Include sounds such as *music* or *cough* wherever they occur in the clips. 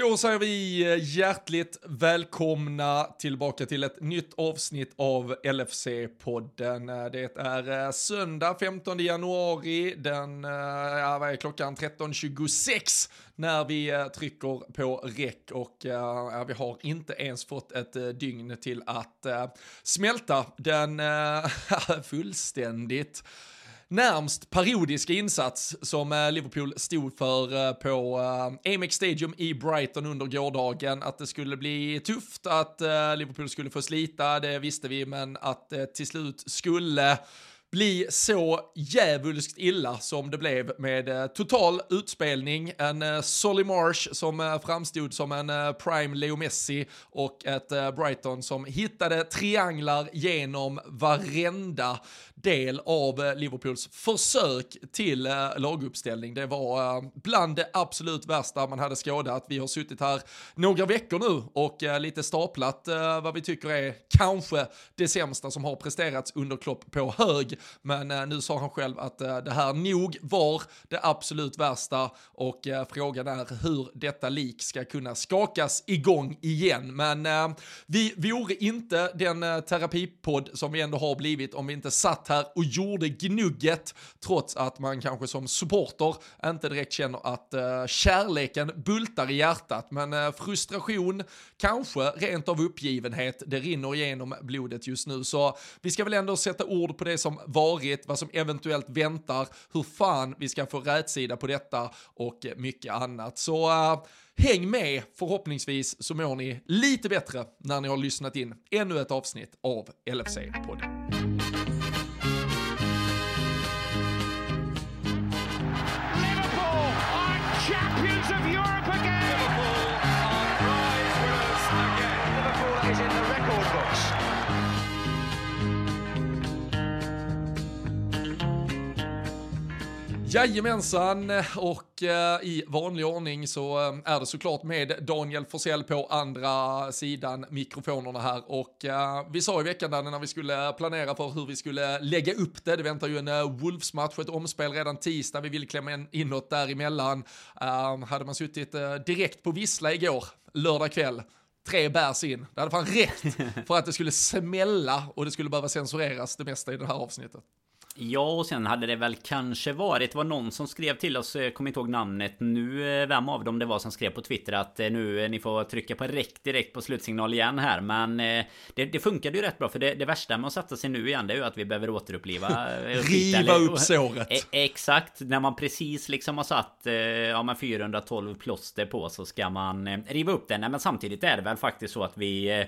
Då säger vi eh, hjärtligt välkomna tillbaka till ett nytt avsnitt av LFC-podden. Eh, det är eh, söndag 15 januari, den, ja, vad är klockan, 13.26 när vi trycker på räck. Och ja, vi har inte ens fått ett dygn till att smälta den *laughs* fullständigt närmst parodiska insats som eh, Liverpool stod för eh, på eh, Amex Stadium i Brighton under gårdagen. Att det skulle bli tufft, att Liverpool skulle få slita, det visste vi, men att det till slut skulle bli så djävulskt illa som det blev med total utspelning. En Solly Marsh som framstod som en prime Leo Messi och ett Brighton som hittade trianglar genom varenda del av eh, Liverpools försök till eh, laguppställning. Det var eh, bland det absolut värsta man hade skådat. Vi har suttit här några veckor nu och lite staplat vad vi tycker är kanske det sämsta som har presterats under Klopp på hög. Men nu sa han själv att det här nog var det absolut värsta och frågan är hur detta lik ska kunna skakas igång igen. Men vi vore inte den terapipodd som vi ändå har blivit om vi inte satt här och gjorde gnugget trots att man kanske som supporter inte direkt känner att eh, kärleken bultar i hjärtat. Men eh, frustration, kanske rent av uppgivenhet, det rinner igenom blodet just nu. Så vi ska väl ändå sätta ord på det som varit, vad som eventuellt väntar, hur fan vi ska få rätsida på detta och mycket annat. Så eh, Häng med, förhoppningsvis så mår ni lite bättre när ni har lyssnat in ännu ett avsnitt av LFC-podden. champions of Europe again. Liverpool Jajamensan, och eh, i vanlig ordning så eh, är det såklart med Daniel Forsell på andra sidan mikrofonerna här. Och eh, vi sa i veckan där när vi skulle planera för hur vi skulle lägga upp det, det väntar ju en uh, Wolves-match, ett omspel redan tisdag, vi vill klämma in, något däremellan. Eh, hade man suttit eh, direkt på Vissla igår, lördag kväll, tre bärs in. Det hade fan räckt för att det skulle smälla och det skulle behöva censureras det mesta i det här avsnittet. Ja, och sen hade det väl kanske varit, det var någon som skrev till oss, jag kommer inte ihåg namnet nu, eh, vem av dem det var som skrev på Twitter att eh, nu eh, ni får trycka på räck direkt på slutsignal igen här. Men det, det funkade ju rätt bra, för det, det värsta med att sätta sig nu igen det är ju att vi behöver återuppliva. Riva upp såret. exakt, när man precis liksom har satt ja, men 412 plåster på så ska man riva upp den. Men samtidigt är det väl faktiskt så att vi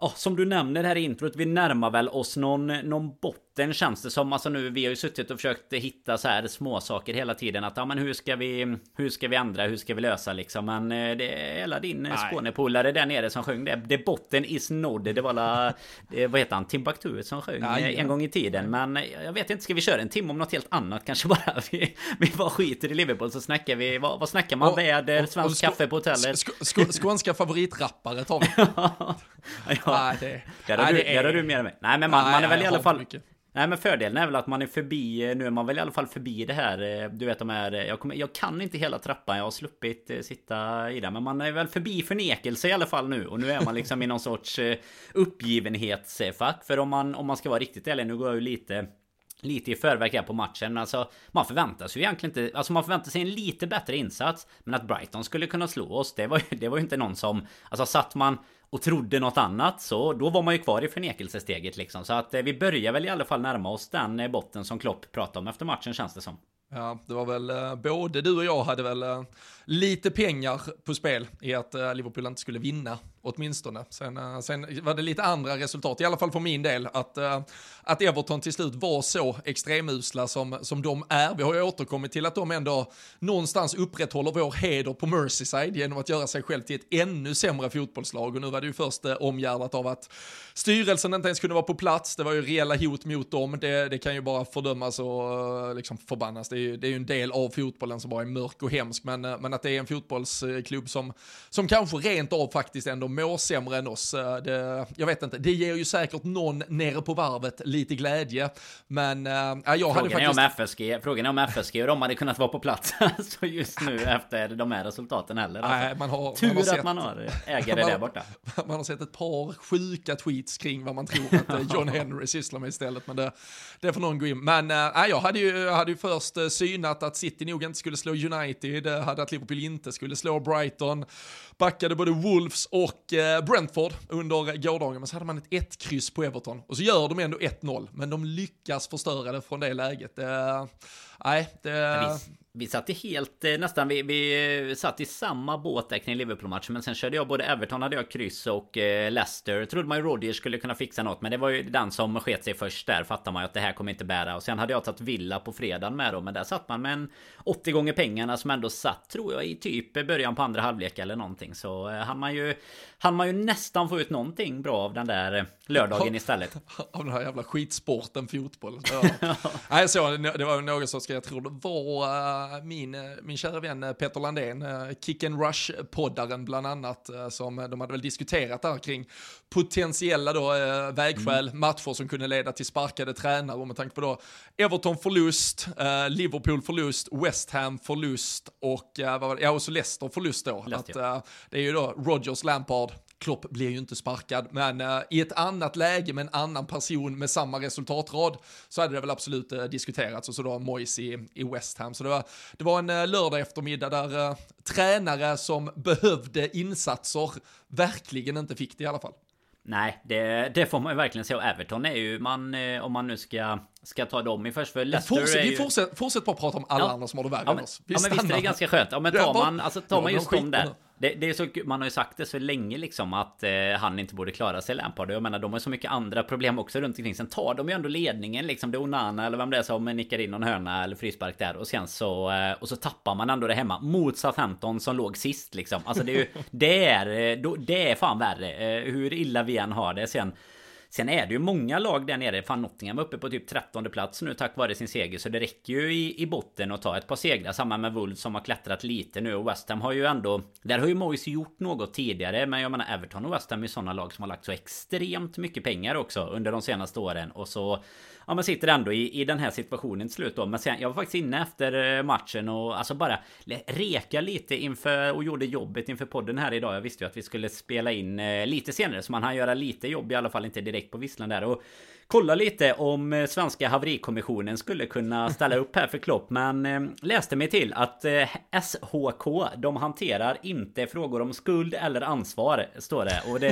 Ja, som du nämner här i introt, vi närmar väl oss någon, någon botten mitten känns det som. Alltså nu, vi har ju suttit och försökt hitta så här små saker hela tiden. Att ja men hur ska vi, hur ska vi ändra, hur ska vi lösa liksom. Men eh, det är hela din eh, Skånepolare där nere som sjöng det. Det botten is nådd. Det var la, det, *laughs* vad heter han, Timbuktu som sjöng eh, en gång i tiden. Men jag vet inte, ska vi köra en timme om något helt annat kanske bara? *laughs* Vi, vi bara skiter i Liverpool så snackar vi, vad, vad snackar man? Väder, svensk kaffe på hotellet. Sk sk skånska favoritrappare tar *laughs* vi. ja, ja. det, där har, du, är... där har du med mig. Nej men man, man är väl i alla fall... Mycket. Nej men fördelen är väl att man är förbi, nu är man väl i alla fall förbi det här eh, Du vet de här, eh, jag, kommer, jag kan inte hela trappan, jag har sluppit eh, sitta i den Men man är väl förbi förnekelse i alla fall nu Och nu är man liksom i någon sorts uppgivenhetsfack För om man, om man ska vara riktigt ärlig, nu går jag ju lite Lite i förväg här på matchen men alltså Man förväntar sig ju egentligen inte Alltså man förväntar sig en lite bättre insats Men att Brighton skulle kunna slå oss Det var ju, det var ju inte någon som Alltså satt man och trodde något annat så då var man ju kvar i förnekelsesteget liksom. Så att eh, vi börjar väl i alla fall närma oss den eh, botten som Klopp pratade om efter matchen känns det som. Ja, det var väl eh, både du och jag hade väl eh, lite pengar på spel i att eh, Liverpool inte skulle vinna åtminstone. Sen, eh, sen var det lite andra resultat, i alla fall för min del, att, eh, att Everton till slut var så extremusla som, som de är. Vi har ju återkommit till att de ändå någonstans upprätthåller vår heder på Merseyside genom att göra sig själv till ett ännu sämre fotbollslag. Och nu var det ju först omgärdat av att styrelsen inte ens kunde vara på plats. Det var ju reella hot mot dem. Det, det kan ju bara fördömas och liksom förbannas. Det är, ju, det är ju en del av fotbollen som bara är mörk och hemsk. Men, men att det är en fotbollsklubb som, som kanske rent av faktiskt ändå mår sämre än oss. Eh, det, jag vet inte, det ger ju säkert någon nere på varvet lite glädje. Men äh, jag frågan hade faktiskt... Är om FSG, frågan är om FSG och de hade kunnat vara på plats *laughs* så just nu efter de här resultaten heller. Alltså. Nej, man har, Tur man har att sett, man har ägare där borta. *laughs* Man har sett ett par sjuka tweets kring vad man tror att John *laughs* Henry sysslar med istället. Men det, det får någon gå in. Men äh, jag hade ju, hade ju först synat att City nog inte skulle slå United, hade att Liverpool inte skulle slå Brighton, backade både Wolves och eh, Brentford under gårdagen, men så hade man ett 1-kryss på Everton. Och så gör de ändå 1-0, men de lyckas förstöra det från det läget. Eh, nej, det... Vi satt i helt eh, nästan, vi, vi satt i samma båt där kring Liverpool-matchen Men sen körde jag både Everton hade jag kryss och eh, Leicester. Trodde man ju Rodgers skulle kunna fixa något Men det var ju den som sket sig först där Fattar man ju att det här kommer inte bära. Och sen hade jag tagit Villa på fredagen med då Men där satt man med en 80 gånger pengarna som ändå satt tror jag i typ början på andra halvlek eller någonting. Så eh, han man ju Han man ju nästan få ut någonting bra av den där lördagen istället. *laughs* Av den här jävla skitsporten fotboll *laughs* ja. Nej så det var någon som skrev, jag tror det var min, eh, min kära vän eh, Peter Landén, eh, Kick and Rush-poddaren bland annat, som de hade väl diskuterat där kring potentiella då vägskäl, mm. matcher som kunde leda till sparkade tränare och med tanke på då Everton förlust, Liverpool förlust, West Ham förlust och, ja, och så Leicester förlust då. Att, det är ju då Rogers, Lampard, Klopp blir ju inte sparkad, men uh, i ett annat läge med en annan person med samma resultatrad så hade det väl absolut uh, diskuterats och så då Moyes i, i West Ham. Så det var, det var en uh, lördag eftermiddag där tränare som behövde insatser verkligen inte fick det i alla fall. Nej, det, det får man ju verkligen säga. Och Everton är ju man, om man nu ska ska ta dem i först. För Leicester fortsätt, ju... Vi fortsätter fortsätt bara prata om alla ja. andra som har det värre ja, men, än oss. Vi ja men visst är det ganska skönt. Ja men tar man, alltså, tar man just dem där. Det, det, är så, man har ju sagt det så länge liksom att eh, han inte borde klara sig Lampard. Jag menar de har så mycket andra problem också runt omkring. Sen tar de ju ändå ledningen liksom. Det är Onana eller vem det är som nickar in någon hörna eller frispark där. Och sen så, eh, och så tappar man ändå det hemma mot Southampton som låg sist liksom. Alltså det är ju, *laughs* det är, eh, det är fan värre. Eh, hur illa vi än har det. Sen Sen är det ju många lag där nere. Fan Nottingham uppe på typ 13 plats nu tack vare sin seger. Så det räcker ju i, i botten att ta ett par segrar. Samma med Wolves som har klättrat lite nu. Och West Ham har ju ändå... Där har ju Moise gjort något tidigare. Men jag menar Everton och West Ham är sådana lag som har lagt så extremt mycket pengar också under de senaste åren. Och så ja, man sitter ändå i, i den här situationen till slut då. Men sen, jag var faktiskt inne efter eh, matchen och alltså bara reka lite inför och gjorde jobbet inför podden här idag. Jag visste ju att vi skulle spela in eh, lite senare så man hann göra lite jobb i alla fall inte direkt på visslan där. Och kolla lite om eh, svenska haverikommissionen skulle kunna ställa upp här för Klopp. Men eh, läste mig till att eh, SHK, de hanterar inte frågor om skuld eller ansvar, står det. Och det,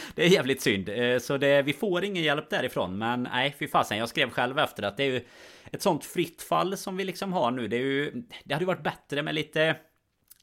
*laughs* det är jävligt synd. Eh, så det, vi får ingen hjälp därifrån. Men nej, fy fasen. Jag skrev själv efter att det är ju ett sånt fritt fall som vi liksom har nu. Det är ju, det hade ju varit bättre med lite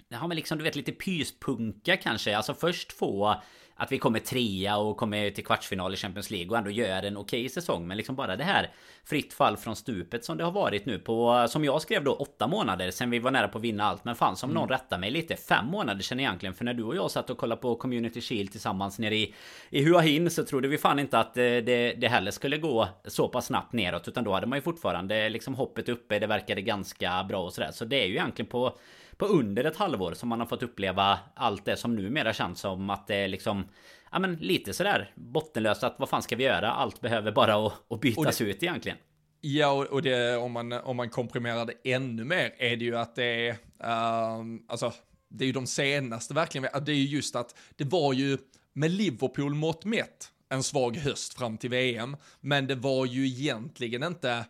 Ja men liksom du vet lite pyspunka kanske. Alltså först få att vi kommer trea och kommer till kvartsfinal i Champions League och ändå gör en okej okay säsong. Men liksom bara det här fritt fall från stupet som det har varit nu på, som jag skrev då, åtta månader sen vi var nära på att vinna allt. Men fan som mm. någon rättar mig lite, fem månader sen egentligen. För när du och jag satt och kollade på Community Shield tillsammans nere i, i Hua Hin så trodde vi fan inte att eh, det, det heller skulle gå så pass snabbt neråt. Utan då hade man ju fortfarande liksom hoppet uppe, det verkade ganska bra och sådär. Så det är ju egentligen på på under ett halvår som man har fått uppleva allt det som numera känns som att det är liksom Ja men lite sådär bottenlöst att vad fan ska vi göra? Allt behöver bara att, bytas det, ut egentligen. Ja, och det, om, man, om man komprimerar det ännu mer är det ju att det är, uh, alltså, det är ju de senaste verkligen, det är ju just att det var ju med Liverpool mått mätt en svag höst fram till VM, men det var ju egentligen inte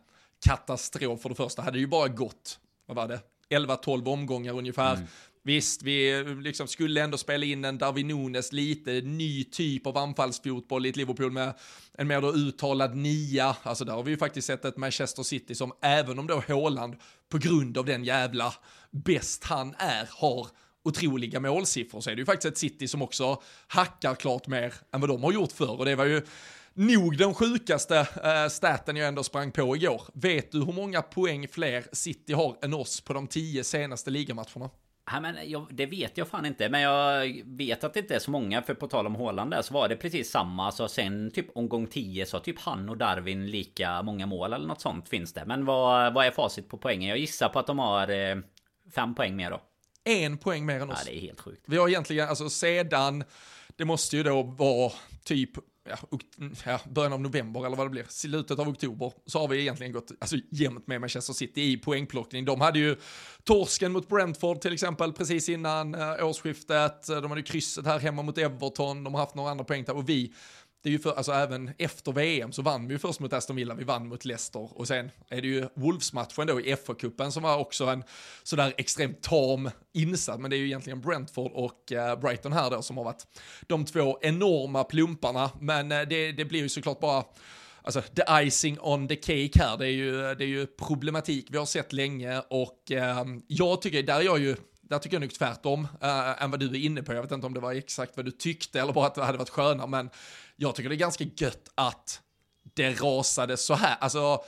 katastrof för det första, hade ju bara gått, vad var det, 11-12 omgångar ungefär. Mm. Visst, vi liksom skulle ändå spela in en Darwin Nunes lite ny typ av anfallsfotboll i ett Liverpool med en mer då uttalad nia. Alltså där har vi ju faktiskt sett ett Manchester City som även om då Haaland på grund av den jävla bäst han är har otroliga målsiffror så är det ju faktiskt ett City som också hackar klart mer än vad de har gjort förr och det var ju nog den sjukaste äh, staten jag ändå sprang på igår. Vet du hur många poäng fler City har än oss på de tio senaste ligamatcherna? Ja, men jag, det vet jag fan inte. Men jag vet att det inte är så många. För på tal om Håland där så var det precis samma. Så sen typ omgång 10 så typ han och Darwin lika många mål eller något sånt finns det. Men vad, vad är facit på poängen? Jag gissar på att de har eh, fem poäng mer då. En poäng mer än oss. Ja, det är helt sjukt. Vi har egentligen, alltså sedan det måste ju då vara typ ja, mm, ja, början av november eller vad det blir, slutet av oktober, så har vi egentligen gått alltså, jämnt med Manchester City i poängplockning. De hade ju torsken mot Brentford till exempel precis innan eh, årsskiftet, de hade krysset här hemma mot Everton, de har haft några andra poäng där. Och vi det är ju för, alltså även efter VM så vann vi ju först mot Aston Villa, vi vann mot Leicester. Och sen är det ju Wolves-matchen då i FA-cupen som var också en sådär extremt tam insats, men det är ju egentligen Brentford och eh, Brighton här då som har varit de två enorma plumparna, men eh, det, det blir ju såklart bara Alltså the icing on the cake här, det är ju, det är ju problematik vi har sett länge och eh, jag tycker, där är jag ju där tycker jag nog tvärtom äh, än vad du är inne på. Jag vet inte om det var exakt vad du tyckte eller bara att det hade varit skönare, men jag tycker det är ganska gött att det rasade så här. Alltså,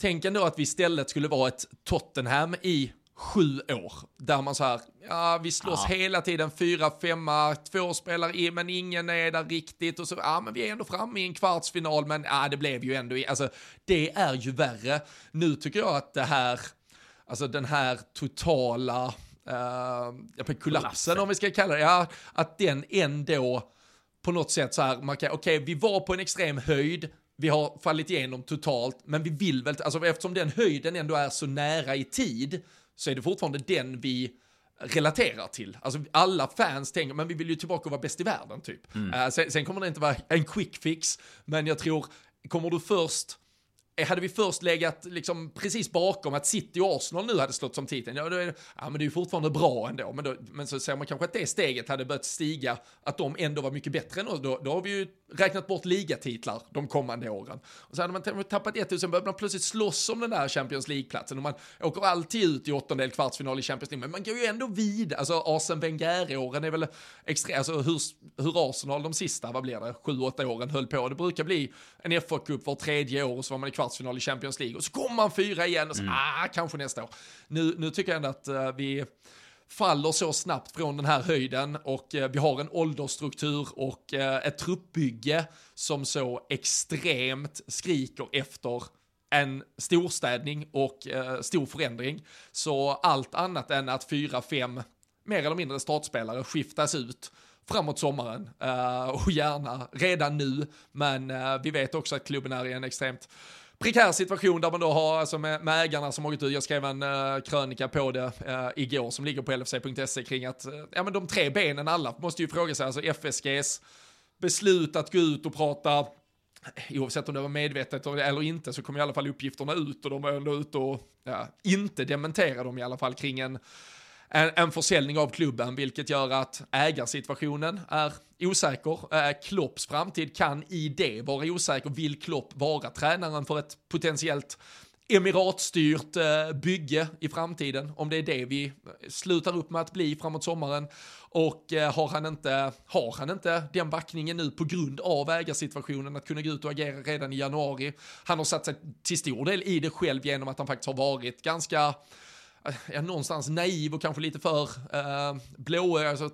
tänk ändå att vi istället skulle vara ett Tottenham i sju år. Där man så här, ja vi slåss ja. hela tiden, fyra, femma, två spelare in, men ingen är där riktigt. Och så, ja men vi är ändå framme i en kvartsfinal, men ja det blev ju ändå, alltså det är ju värre. Nu tycker jag att det här, alltså den här totala, uh, kollapsen om vi ska kalla det, ja, att den ändå på något sätt så här, man kan, okej, okay, vi var på en extrem höjd, vi har fallit igenom totalt, men vi vill väl, alltså eftersom den höjden ändå är så nära i tid, så är det fortfarande den vi relaterar till. Alltså alla fans tänker, men vi vill ju tillbaka och vara bäst i världen typ. Mm. Uh, sen, sen kommer det inte vara en quick fix, men jag tror, kommer du först Eh, hade vi först legat liksom precis bakom att City och Arsenal nu hade slått som titeln, ja, då är det, ja men det är ju fortfarande bra ändå. Men, då, men så ser man kanske att det steget hade börjat stiga, att de ändå var mycket bättre än oss. Då, då har vi ju räknat bort ligatitlar de kommande åren. Och så hade man tappat ett sen började man plötsligt slåss om den där Champions League-platsen. Och man åker alltid ut i åttondel, kvartsfinal i Champions League, men man går ju ändå vid. Alltså Arsen Wenger-åren är väl extra, alltså hur, hur Arsenal de sista, vad blir det, sju, åtta åren höll på. Det brukar bli en FA-cup var tredje år och så var man i kvartsfinal i Champions League och så kommer man fyra igen och så, mm. ah, kanske nästa år. Nu, nu tycker jag ändå att uh, vi faller så snabbt från den här höjden och eh, vi har en åldersstruktur och eh, ett truppbygge som så extremt skriker efter en storstädning och eh, stor förändring. Så allt annat än att fyra, fem mer eller mindre startspelare skiftas ut framåt sommaren och gärna redan nu. Men vi vet också att klubben är i en extremt prekär situation där man då har, alltså med, med ägarna som har gått ut, jag skrev en uh, krönika på det uh, igår som ligger på lfc.se kring att, uh, ja men de tre benen alla måste ju fråga sig, alltså FSGs beslut att gå ut och prata oavsett om det var medvetet eller inte så kom i alla fall uppgifterna ut och de var ändå ute och ja, inte dementera dem i alla fall kring en en, en försäljning av klubben, vilket gör att ägarsituationen är osäker. Eh, Klopps framtid kan i det vara osäker. Vill Klopp vara tränaren för ett potentiellt emiratstyrt eh, bygge i framtiden, om det är det vi slutar upp med att bli framåt sommaren. Och eh, har, han inte, har han inte den backningen nu på grund av ägarsituationen att kunna gå ut och agera redan i januari? Han har satt sig till stor del i det själv genom att han faktiskt har varit ganska ja, någonstans naiv och kanske lite för uh, blå, alltså,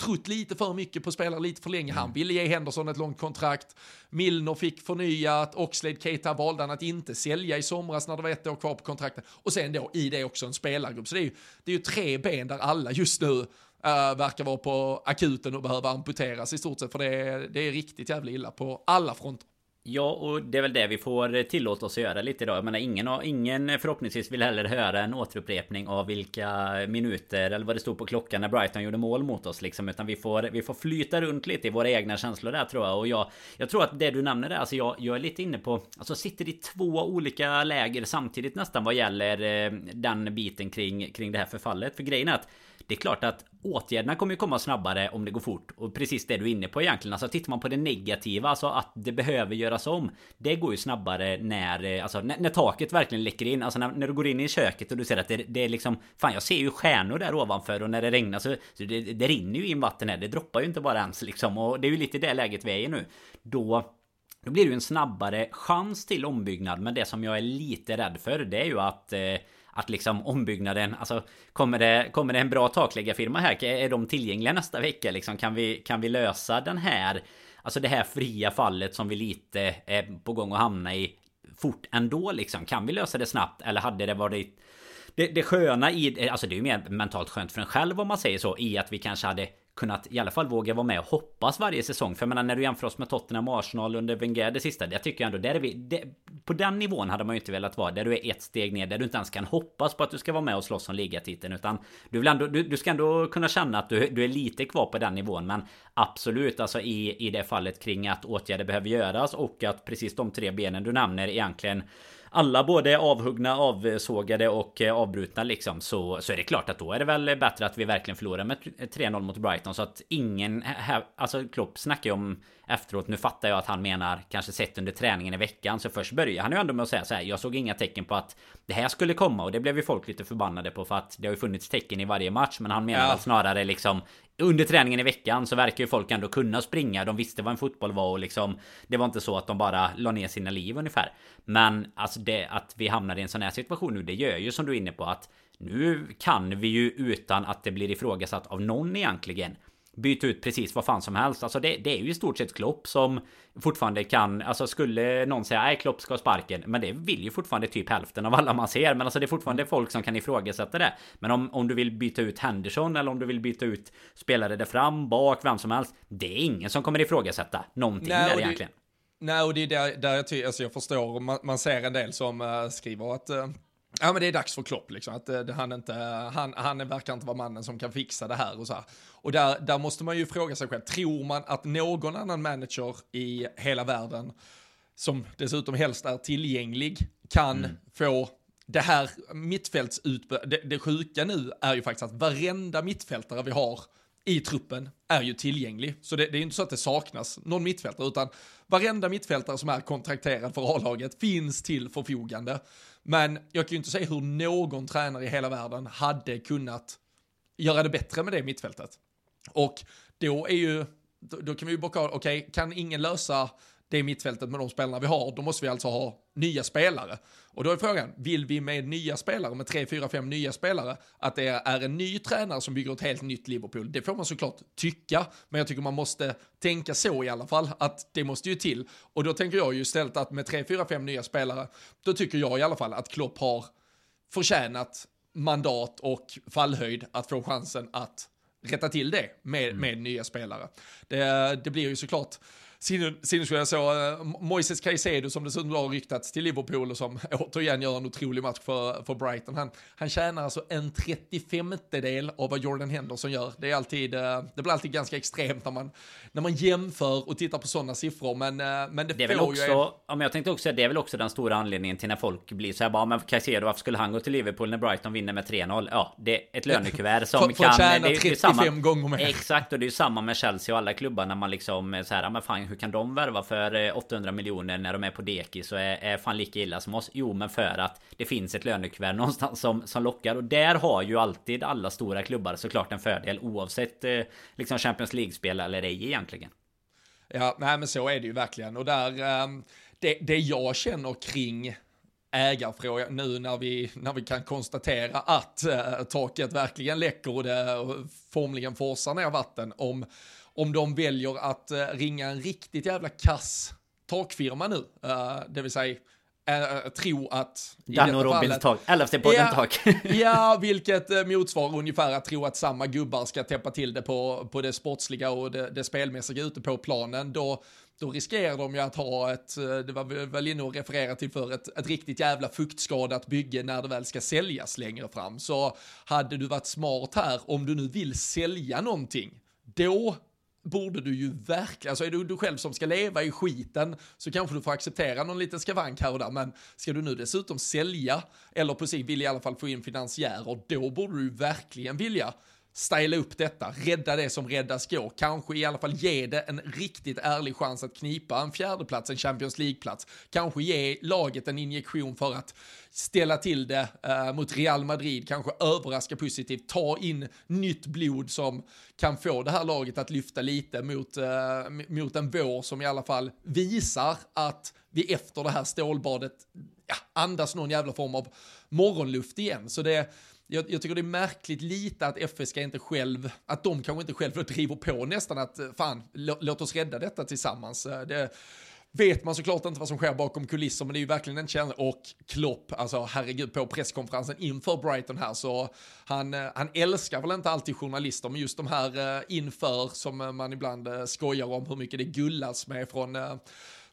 trott lite för mycket på spelare lite för länge. Mm. Han ville ge Henderson ett långt kontrakt. Milner fick förnyat, Oxlade Keita valde han att inte sälja i somras när det var ett år kvar på kontraktet. Och sen då i det också en spelargrupp. Så det är ju, det är ju tre ben där alla just nu Uh, verkar vara på akuten och behöva amputeras i stort sett, för det är, det är riktigt jävla illa på alla fronter. Ja, och det är väl det vi får tillåta oss att göra lite idag. Jag menar, ingen, ingen förhoppningsvis vill heller höra en återupprepning av vilka minuter eller vad det stod på klockan när Brighton gjorde mål mot oss liksom. Utan vi får, vi får flyta runt lite i våra egna känslor där tror jag. Och jag, jag tror att det du nämner där, alltså jag, jag är lite inne på, alltså sitter i två olika läger samtidigt nästan vad gäller eh, den biten kring, kring det här förfallet. För grejen är att det är klart att åtgärderna kommer ju komma snabbare om det går fort. Och precis det du är inne på egentligen. Alltså tittar man på det negativa, alltså att det behöver göras om. Det går ju snabbare när, eh, alltså, när, när taket verkligen läcker in. Alltså när, när, du går in i köket och du ser att det, det, är liksom... Fan jag ser ju stjärnor där ovanför och när det regnar så, så det, det rinner ju in vatten här. Det droppar ju inte bara ens liksom. Och det är ju lite det läget vi är i nu. Då då blir det ju en snabbare chans till ombyggnad. Men det som jag är lite rädd för det är ju att eh, att liksom ombyggnaden, alltså kommer det, kommer det en bra takläggarfirma här? Är de tillgängliga nästa vecka? Liksom, kan, vi, kan vi lösa den här, alltså det här fria fallet som vi lite är på gång att hamna i fort ändå liksom? Kan vi lösa det snabbt? Eller hade det varit det, det sköna i, alltså det är ju mer mentalt skönt för en själv om man säger så, i att vi kanske hade kunnat i alla fall våga vara med och hoppas varje säsong. För jag menar när du jämför oss med Tottenham och Arsenal under Wenger det sista. Jag tycker ändå, där är vi, det, på den nivån hade man ju inte velat vara. Där du är ett steg ner, där du inte ens kan hoppas på att du ska vara med och slåss om ligatiteln. Utan du, vill ändå, du, du ska ändå kunna känna att du, du är lite kvar på den nivån. Men absolut, alltså i, i det fallet kring att åtgärder behöver göras och att precis de tre benen du nämner egentligen alla både avhuggna, avsågade och eh, avbrutna liksom så, så är det klart att då är det väl bättre att vi verkligen förlorar med 3-0 mot Brighton. Så att ingen här, alltså Klopp snackar ju om efteråt. Nu fattar jag att han menar kanske sett under träningen i veckan. Så först började han ju ändå med att säga så här. Jag såg inga tecken på att det här skulle komma och det blev ju folk lite förbannade på för att det har ju funnits tecken i varje match. Men han menar ja. snarare liksom under träningen i veckan så verkar ju folk ändå kunna springa. De visste vad en fotboll var och liksom Det var inte så att de bara la ner sina liv ungefär. Men alltså det att vi hamnar i en sån här situation nu. Det gör ju som du är inne på att nu kan vi ju utan att det blir ifrågasatt av någon egentligen byta ut precis vad fan som helst. Alltså det, det är ju i stort sett Klopp som fortfarande kan, alltså skulle någon säga nej Klopp ska ha sparken. Men det vill ju fortfarande typ hälften av alla man ser. Men alltså det är fortfarande folk som kan ifrågasätta det. Men om, om du vill byta ut Henderson eller om du vill byta ut spelare där fram, bak, vem som helst. Det är ingen som kommer ifrågasätta någonting nej, där egentligen. Nej, och det är där, där jag, ty- alltså jag förstår, man, man ser en del som uh, skriver att uh, Ja men det är dags för Klopp liksom, att det, han, inte, han, han verkar inte vara mannen som kan fixa det här och så här. Och där, där måste man ju fråga sig själv, tror man att någon annan manager i hela världen, som dessutom helst är tillgänglig, kan mm. få det här mittfältsutbudet, det, det sjuka nu är ju faktiskt att varenda mittfältare vi har i truppen är ju tillgänglig. Så det, det är inte så att det saknas någon mittfältare, utan varenda mittfältare som är kontrakterad för A-laget finns till förfogande. Men jag kan ju inte säga hur någon tränare i hela världen hade kunnat göra det bättre med det mittfältet. Och då är ju, då, då kan vi ju bocka okej, okay, kan ingen lösa det mittfältet med de spelarna vi har, då måste vi alltså ha nya spelare. Och då är frågan, vill vi med nya spelare, med tre, fyra, fem nya spelare, att det är en ny tränare som bygger ett helt nytt Liverpool? Det får man såklart tycka, men jag tycker man måste tänka så i alla fall, att det måste ju till. Och då tänker jag ju istället att med tre, fyra, fem nya spelare, då tycker jag i alla fall att Klopp har förtjänat mandat och fallhöjd att få chansen att rätta till det med, mm. med nya spelare. Det, det blir ju såklart sinnessjukt. Jag såg uh, Moises Caicedo som dessutom har ryktats till Liverpool och som *laughs* återigen gör en otrolig match för, för Brighton. Han, han tjänar alltså en 35 del av vad Jordan Henderson gör. Det, är alltid, uh, det blir alltid ganska extremt när man, när man jämför och tittar på sådana siffror. Men, uh, men det, det är väl också, ju... ja, men jag tänkte också det är väl också den stora anledningen till när folk blir så här bara, men Caicedo, varför skulle han gå till Liverpool när Brighton vinner med 3-0? Ja, det är ett lönekuvert som *laughs* för, för kan... För tjäna 35 samma, gånger mer. Exakt, och det är ju samma med Chelsea och alla klubbar när man liksom så här, men fan hur kan de värva för eh, 800 miljoner när de är på dekis så är, är fan lika illa som oss? Jo, men för att det finns ett lönekuvert *laughs* någonstans som, som lockar. Och där har ju alltid alla stora klubbar såklart en fördel oavsett eh, liksom Champions League-spel eller ej egentligen. Ja, nej men så är det ju verkligen. Och där, um, det, det jag känner kring ägarfråga nu när vi, när vi kan konstatera att uh, taket verkligen läcker och det formligen forsar ner vatten. Om om de väljer att uh, ringa en riktigt jävla kass takfirma nu, uh, det vill säga uh, tro att... Dan och Robins tak, LFC-podden ja, tak. *laughs* ja, *laughs* vilket motsvarar ungefär att tro att samma gubbar ska täppa till det på, på det sportsliga och det, det spelmässiga ute på planen. Då, då riskerar de ju att ha ett, det var vi väl inne och referera till för, ett, ett riktigt jävla fuktskadat bygge när det väl ska säljas längre fram. Så hade du varit smart här, om du nu vill sälja någonting, då borde du ju verkligen, alltså är du du själv som ska leva i skiten så kanske du får acceptera någon liten skavank här och där, men ska du nu dessutom sälja eller på sig vill i alla fall få in finansiärer, då borde du verkligen vilja styla upp detta, rädda det som räddas går, kanske i alla fall ge det en riktigt ärlig chans att knipa en fjärdeplats, en Champions League-plats, kanske ge laget en injektion för att ställa till det eh, mot Real Madrid, kanske överraska positivt, ta in nytt blod som kan få det här laget att lyfta lite mot, eh, mot en vår som i alla fall visar att vi efter det här stålbadet ja, andas någon jävla form av morgonluft igen. Så det jag, jag, tycker det är märkligt lite att FSK inte själv, att de kanske inte själv driver på nästan att eh, fan, låt oss rädda detta tillsammans. Eh, det, vet man såklart inte vad som sker bakom kulisser, men det är ju verkligen en känsla. Och Klopp, alltså herregud, på presskonferensen inför Brighton här så han, eh, han älskar väl inte alltid journalister, men just de här inför som man ibland skojar om hur mycket det gullas med från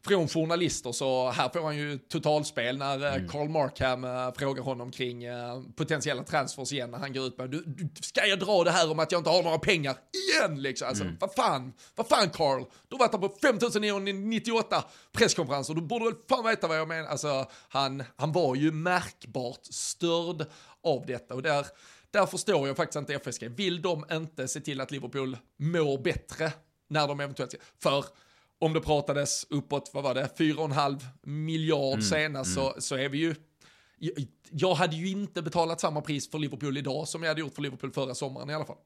från journalister så här får han ju totalspel när eh, mm. Carl Markham äh, frågar honom kring äh, potentiella transfers igen när han går ut med du, du, ska jag dra det här om att jag inte har några pengar igen liksom? Alltså, mm. vad fan, vad fan Carl? Du har varit här på 5998 presskonferenser, du borde väl fan veta vad jag menar. Alltså, han, han var ju märkbart störd av detta och där där förstår jag faktiskt inte FSG. Vill de inte se till att Liverpool mår bättre när de eventuellt... För om det pratades uppåt, vad var det, 4,5 miljard mm, senast mm. Så, så är vi ju jag hade ju inte betalat samma pris för Liverpool idag som jag hade gjort för Liverpool förra sommaren i alla fall.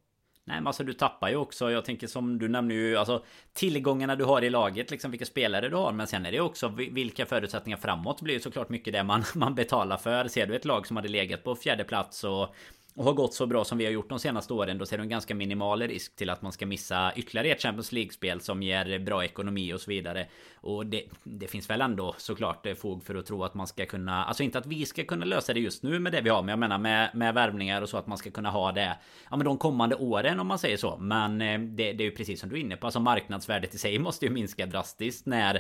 Nej men alltså du tappar ju också, jag tänker som du nämner ju alltså Tillgångarna du har i laget, liksom vilka spelare du har Men sen är det också vilka förutsättningar framåt blir ju såklart mycket det man, *laughs* man betalar för Ser du ett lag som hade legat på fjärde plats och och har gått så bra som vi har gjort de senaste åren då ser du en ganska minimal risk till att man ska missa ytterligare ett Champions League-spel som ger bra ekonomi och så vidare. Och det, det, finns väl ändå såklart eh, fog för att tro att man ska kunna, alltså inte att vi ska kunna lösa det just nu med det vi har, men jag menar med, med värvningar och så att man ska kunna ha det, ja men de kommande åren om man säger så. Men eh, det, det är ju precis som du är inne på, alltså marknadsvärdet i sig måste ju minska drastiskt när,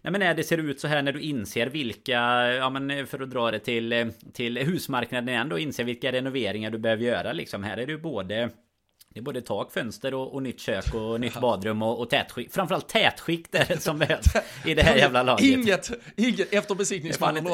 nej men när det ser ut så här, när du inser vilka, ja men eh, för att dra det till, till husmarknaden igen då, inser vilka renoveringar du behöver göra liksom. Här är det ju både det är både tak, fönster och, och nytt kök och nytt badrum och, och tätskikt. Framförallt tätskikt är det som behövs i det här *laughs* jävla laget. Inget, inget efter besiktningsmannen.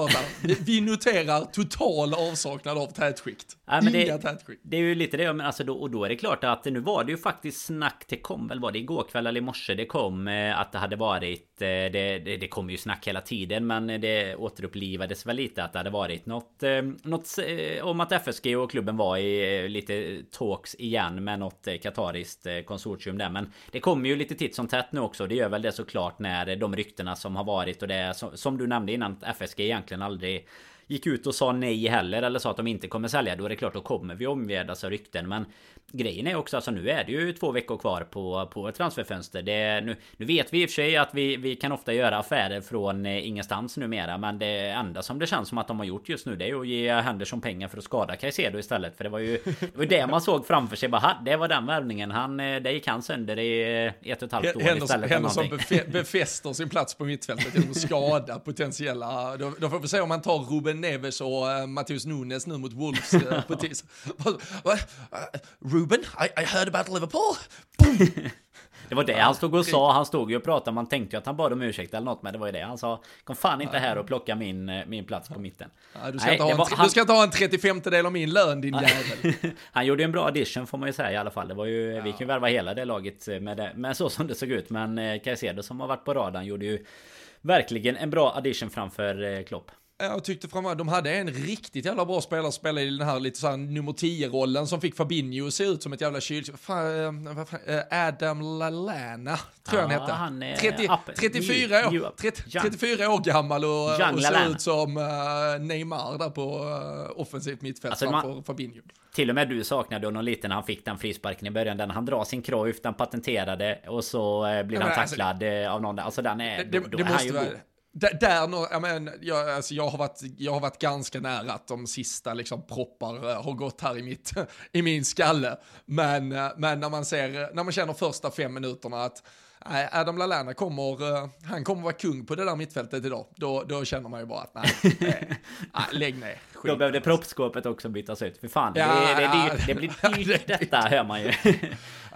Vi noterar total avsaknad av tätskikt. Ja, men Inga det, tätskikt. Det är ju lite det, men alltså då, och då är det klart att nu var det ju faktiskt snack, det kom väl, var det igår kväll eller i morse det kom eh, att det hade varit, eh, det, det, det kom ju snack hela tiden, men det återupplivades väl lite att det hade varit något, eh, något om att FSG och klubben var i lite talks igen med något eh, katariskt eh, konsortium där. Men det kommer ju lite titt som tätt nu också. Det gör väl det såklart när de ryktena som har varit och det som du nämnde innan att FSG egentligen aldrig gick ut och sa nej heller eller sa att de inte kommer sälja. Då är det klart, då kommer vi omgärdas av rykten. Men grejen är också alltså nu är det ju två veckor kvar på, på transferfönster. Det, nu, nu vet vi i och för sig att vi, vi kan ofta göra affärer från eh, ingenstans numera. Men det enda som det känns som att de har gjort just nu det är ju att ge Henderson pengar för att skada Caicedo istället. För det var ju det, var det man såg framför sig. Bara, det var den värvningen. Han, eh, det gick han sönder i eh, ett och ett halvt år Henderson, istället. Henderson befäster sin plats på mittfältet genom att skada *laughs* potentiella... Då, då får vi se om man tar Ruben Neves och uh, Matheus Nunes nu mot Wolves uh, på *laughs* tisdag. Ruben, I, I heard about Liverpool. Det var det han stod och sa. Han stod ju och pratade. Man tänkte ju att han bad om ursäkt eller något. Men det var ju det han sa. Kom fan inte här och plocka min, eh, min plats på mitten. Ja, du, ska Nej, en, han... du ska inte ha en 35 del av min lön din jävel. *laughs* han gjorde en bra addition får man ju säga i alla fall. Det var ju, ja. Vi kan ju värva hela det laget med, det, med så som det såg ut. Men eh, Caicedo som har varit på radarn gjorde ju verkligen en bra addition framför eh, Klopp. Jag tyckte framför de hade en riktigt jävla bra spelare som spelade i den här lite såhär nummer 10-rollen som fick Fabinho att se ut som ett jävla kylskåp. Eh, Adam Lallana, tror jag han hette. Han är 30, 34, new, år, 30, 34 år gammal och, och ser ut som uh, Neymar där på offensivt mittfält alltså, framför man, Fabinho. Till och med du saknade honom lite när han fick den frisparken i början. Den han drar sin Cruyff, den patenterade och så blir han alltså- tacklad alltså, av någon. Alltså den är... Det, då, då det är måste vara där, jag, men, jag, alltså, jag, har varit, jag har varit ganska nära att de sista liksom, proppar uh, har gått här i, mitt, *laughs* i min skalle. Men, uh, men när man ser, när man känner första fem minuterna att Nej, Adam Lallana kommer, uh, han kommer vara kung på det där mittfältet idag. Då, då känner man ju bara att nej, nej, *laughs* nej lägg ner. Skit. Då behövde proppskåpet också bytas ut. För fan, ja, det, det, det, det, blir *laughs* dyrt detta hör man ju.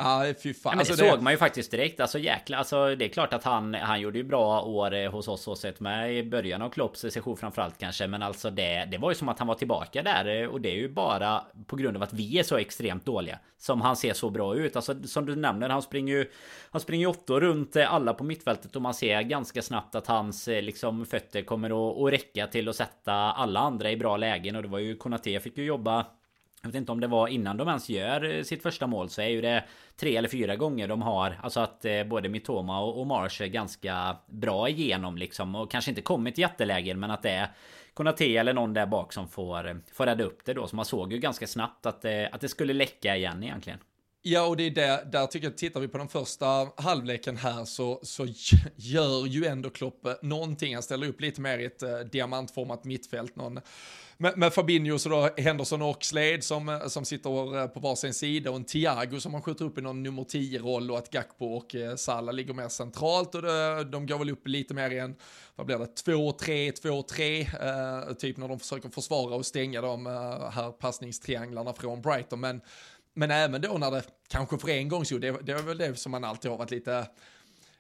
Ja, fy fan. Ja, men alltså, det såg man ju faktiskt direkt. Alltså jäkla, alltså det är klart att han, han gjorde ju bra år eh, hos oss och sett med i början av Klopps session framförallt kanske. Men alltså det, det var ju som att han var tillbaka där. Eh, och det är ju bara på grund av att vi är så extremt dåliga. Som han ser så bra ut. Alltså som du nämner, han springer ju Han springer åttor runt eh, alla på mittfältet och man ser ganska snabbt att hans liksom fötter kommer att, att räcka till att sätta alla andra i bra lägen. Och det var ju Konate fick ju jobba jag vet inte om det var innan de ens gör eh, sitt första mål så är ju det tre eller fyra gånger de har Alltså att eh, både Mitoma och, Mars Marsh är ganska bra igenom liksom och kanske inte kommit till jättelägen men att det är Konate eller någon där bak som får, eh, får rädda upp det då. Så man såg ju ganska snabbt att, att det skulle läcka igen egentligen. Ja, och det är det, där tycker jag, tittar vi på den första halvleken här så, så gör ju ändå Klopp någonting. Han ställer upp lite mer i ett diamantformat mittfält. Någon, med, med Fabinho så då Henderson och Slade som, eh, som sitter eh, på varsin sida och en Thiago som man skjuter upp i någon nummer 10-roll och att Gakpo och eh, Salah ligger mer centralt och det, de går väl upp lite mer i en, vad blir det, 2-3, 2-3, eh, typ när de försöker försvara och stänga de här passningstrianglarna från Brighton. Men men även då när det kanske för en gångs skull, det, det är väl det som man alltid har varit lite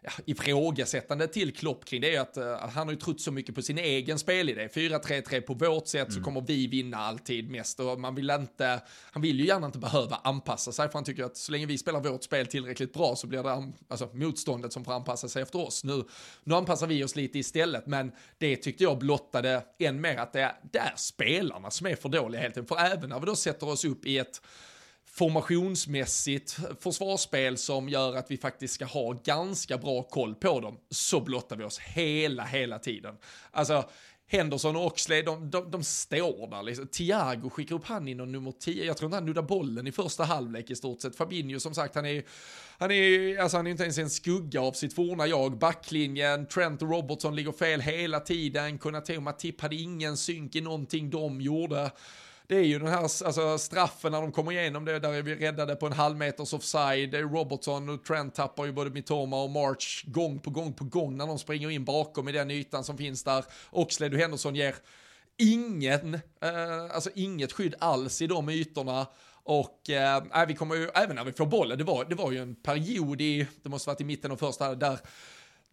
ja, ifrågasättande till Klopp kring, det är att, uh, han har ju trott så mycket på sin egen spelidé. 4-3-3 på vårt sätt mm. så kommer vi vinna alltid mest och man vill inte, han vill ju gärna inte behöva anpassa sig för han tycker att så länge vi spelar vårt spel tillräckligt bra så blir det alltså, motståndet som får anpassa sig efter oss. Nu, nu anpassar vi oss lite istället, men det tyckte jag blottade än mer att det är, det är spelarna som är för dåliga helt enkelt. För även när vi då sätter oss upp i ett formationsmässigt försvarsspel som gör att vi faktiskt ska ha ganska bra koll på dem, så blottar vi oss hela, hela tiden. Alltså, Henderson och Oxley, de, de, de står där liksom. Thiago skickar upp han inom nummer 10. Jag tror inte han nuddar bollen i första halvlek i stort sett. Fabinho som sagt, han är, han är, alltså han är inte ens en skugga av sitt forna jag. Backlinjen, Trent och Robertson ligger fel hela tiden. Konate och Matip hade ingen synk i någonting de gjorde det är ju den här alltså, straffen när de kommer igenom det, där är vi räddade på en halv meters offside. Robertson och Trent tappar ju både Mitoma och March gång på gång på gång när de springer in bakom i den ytan som finns där. Oxlade och Henderson ger ingen, eh, alltså inget skydd alls i de ytorna. Och eh, äh, vi kommer ju, även när vi får bollen, det var, det var ju en period i, det måste varit i mitten av första, där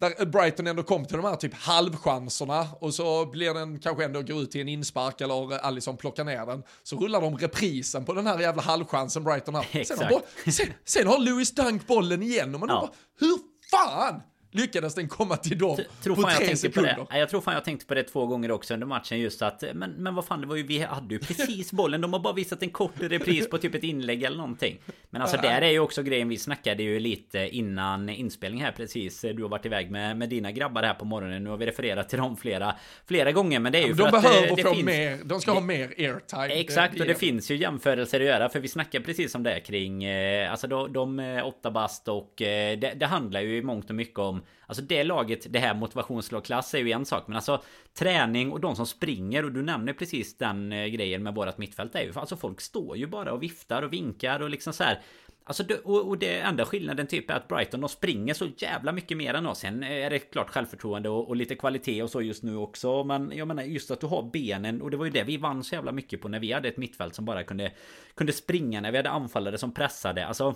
där Brighton ändå kom till de här typ halvchanserna och så blir den kanske ändå går ut till en inspark eller Allison plockar ner den. Så rullar de reprisen på den här jävla halvchansen Brighton har. Sen har, sen, sen har Lewis Dunk bollen igen och man ja. bara, hur fan? Lyckades den komma till dem tror på tre sekunder. På det. Jag tror fan jag tänkte på det två gånger också under matchen just att men, men vad fan det var ju vi hade ju precis *laughs* bollen. De har bara visat en kort repris på typ ett inlägg eller någonting. Men alltså där är ju också grejen vi snackade ju lite innan inspelning här precis. Du har varit iväg med, med dina grabbar här på morgonen. Nu har vi refererat till dem flera, flera gånger. Men det är ju ja, för de att behöver det, det få finns, mer. De ska det, ha mer airtime. Exakt det, och det finns ju jämförelser att göra. För vi snackar precis om det kring eh, alltså de, de åtta bast och eh, det, det handlar ju i mångt och mycket om Alltså det laget, det här motivationslagklass är ju en sak Men alltså Träning och de som springer och du nämner precis den eh, grejen med vårat mittfält är ju alltså folk står ju bara och viftar och vinkar och liksom så här Alltså och, och det enda skillnaden typ är att Brighton de springer så jävla mycket mer än oss. Sen är det klart självförtroende och, och, lite kvalitet och så just nu också. Men jag menar just att du har benen och det var ju det vi vann så jävla mycket på när vi hade ett mittfält som bara kunde Kunde springa när vi hade anfallare som pressade. Alltså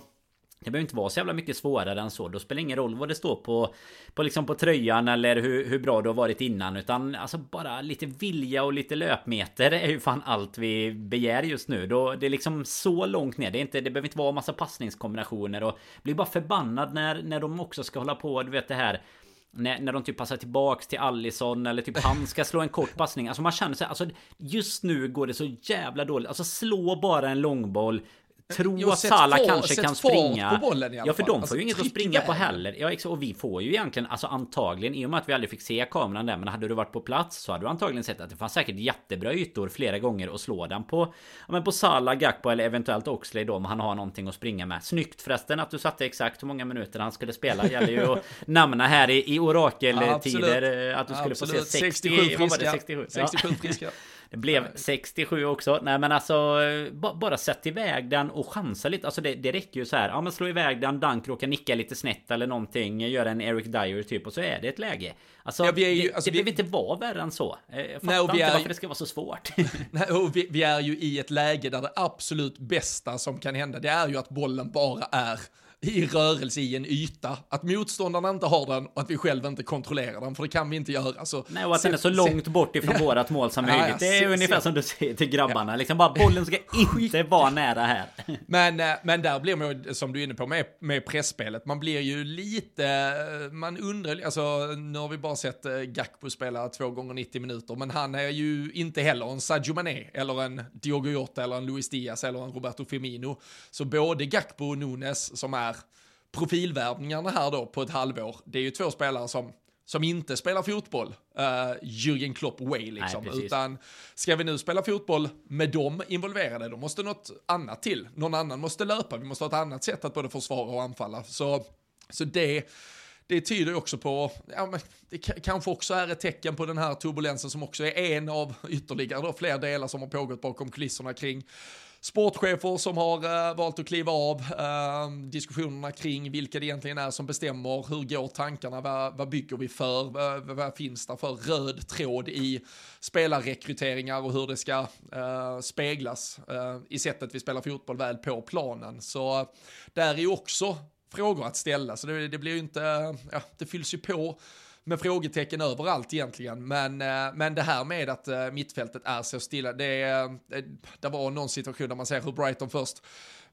det behöver inte vara så jävla mycket svårare än så. Då spelar det ingen roll vad det står på, på, liksom på tröjan eller hur, hur bra du har varit innan. Utan alltså bara lite vilja och lite löpmeter är ju fan allt vi begär just nu. Då, det är liksom så långt ner. Det, är inte, det behöver inte vara massa passningskombinationer. Och blir bara förbannad när, när de också ska hålla på, du vet det här när, när de typ passar tillbaks till Allison eller typ han ska slå en kort passning. Alltså man känner sig, alltså just nu går det så jävla dåligt. Alltså slå bara en långboll. Tro jo, att Salah få, kanske kan springa. På bollen ja, för de får alltså, ju inget att springa på heller. Ja, och vi får ju egentligen, alltså antagligen, i och med att vi aldrig fick se kameran där, men hade du varit på plats så hade du antagligen sett att det fanns säkert jättebra ytor flera gånger att slå den på. Ja, men på Salah, Gakpo eller eventuellt Oxley då, om han har någonting att springa med. Snyggt förresten att du satte exakt hur många minuter han skulle spela. Gäller ju att *laughs* nämna här i, i orakeltider ja, att du skulle absolut. få se 60, 67 friska. 67, 67 friska. *laughs* Det blev 67 också. Nej men alltså Bara sätt iväg den och chansa lite. Alltså det, det räcker ju så här. Ja men slå iväg den. Dunk råkar nicka lite snett eller någonting. Göra en Eric Dyer typ. Och så är det ett läge. Alltså, ja, ju, det, alltså, det behöver inte vara värre än så. Jag fattar nej, inte varför det ska vara så svårt. *laughs* nej, och vi, vi är ju i ett läge där det absolut bästa som kan hända. Det är ju att bollen bara är i rörelse i en yta. Att motståndarna inte har den och att vi själva inte kontrollerar den, för det kan vi inte göra. Så, Nej, och att den är så långt bort ifrån ja. vårat mål som möjligt. Ja, det är se, ungefär se. som du säger till grabbarna. Ja. Liksom bara bollen ska *laughs* inte vara nära här. *laughs* Men, eh, men där blir man som du är inne på, med, med pressspelet, man blir ju lite, man undrar, alltså nu har vi bara sett eh, Gakpo spela två gånger 90 minuter, men han är ju inte heller en Sadio Mané, eller en Diogo Jota, eller en Luis Diaz, eller en Roberto Firmino. Så både Gakpo och Nunes, som är profilvärvningarna här då på ett halvår, det är ju två spelare som som inte spelar fotboll, uh, Jürgen Klopp way liksom. Nej, Utan ska vi nu spela fotboll med dem involverade, då måste något annat till. Någon annan måste löpa, vi måste ha ett annat sätt att både försvara och anfalla. Så, så det det tyder också på, ja, men det kanske också är ett tecken på den här turbulensen som också är en av ytterligare då, fler delar som har pågått bakom kulisserna kring sportchefer som har eh, valt att kliva av, ehm, diskussionerna kring vilka det egentligen är som bestämmer, hur går tankarna, vad, vad bygger vi för, eh, vad, vad, finns det för röd tråd i spelarrekryteringar och hur det ska eh, speglas i sättet vi spelar fotboll väl på planen. Så där är ju också frågor att ställa, så det, det blir ju inte, ja, det fylls ju på med frågetecken överallt egentligen. Men, eh, men det här med att eh, mittfältet är så stilla, det, det, det var någon situation där man ser hur Brighton först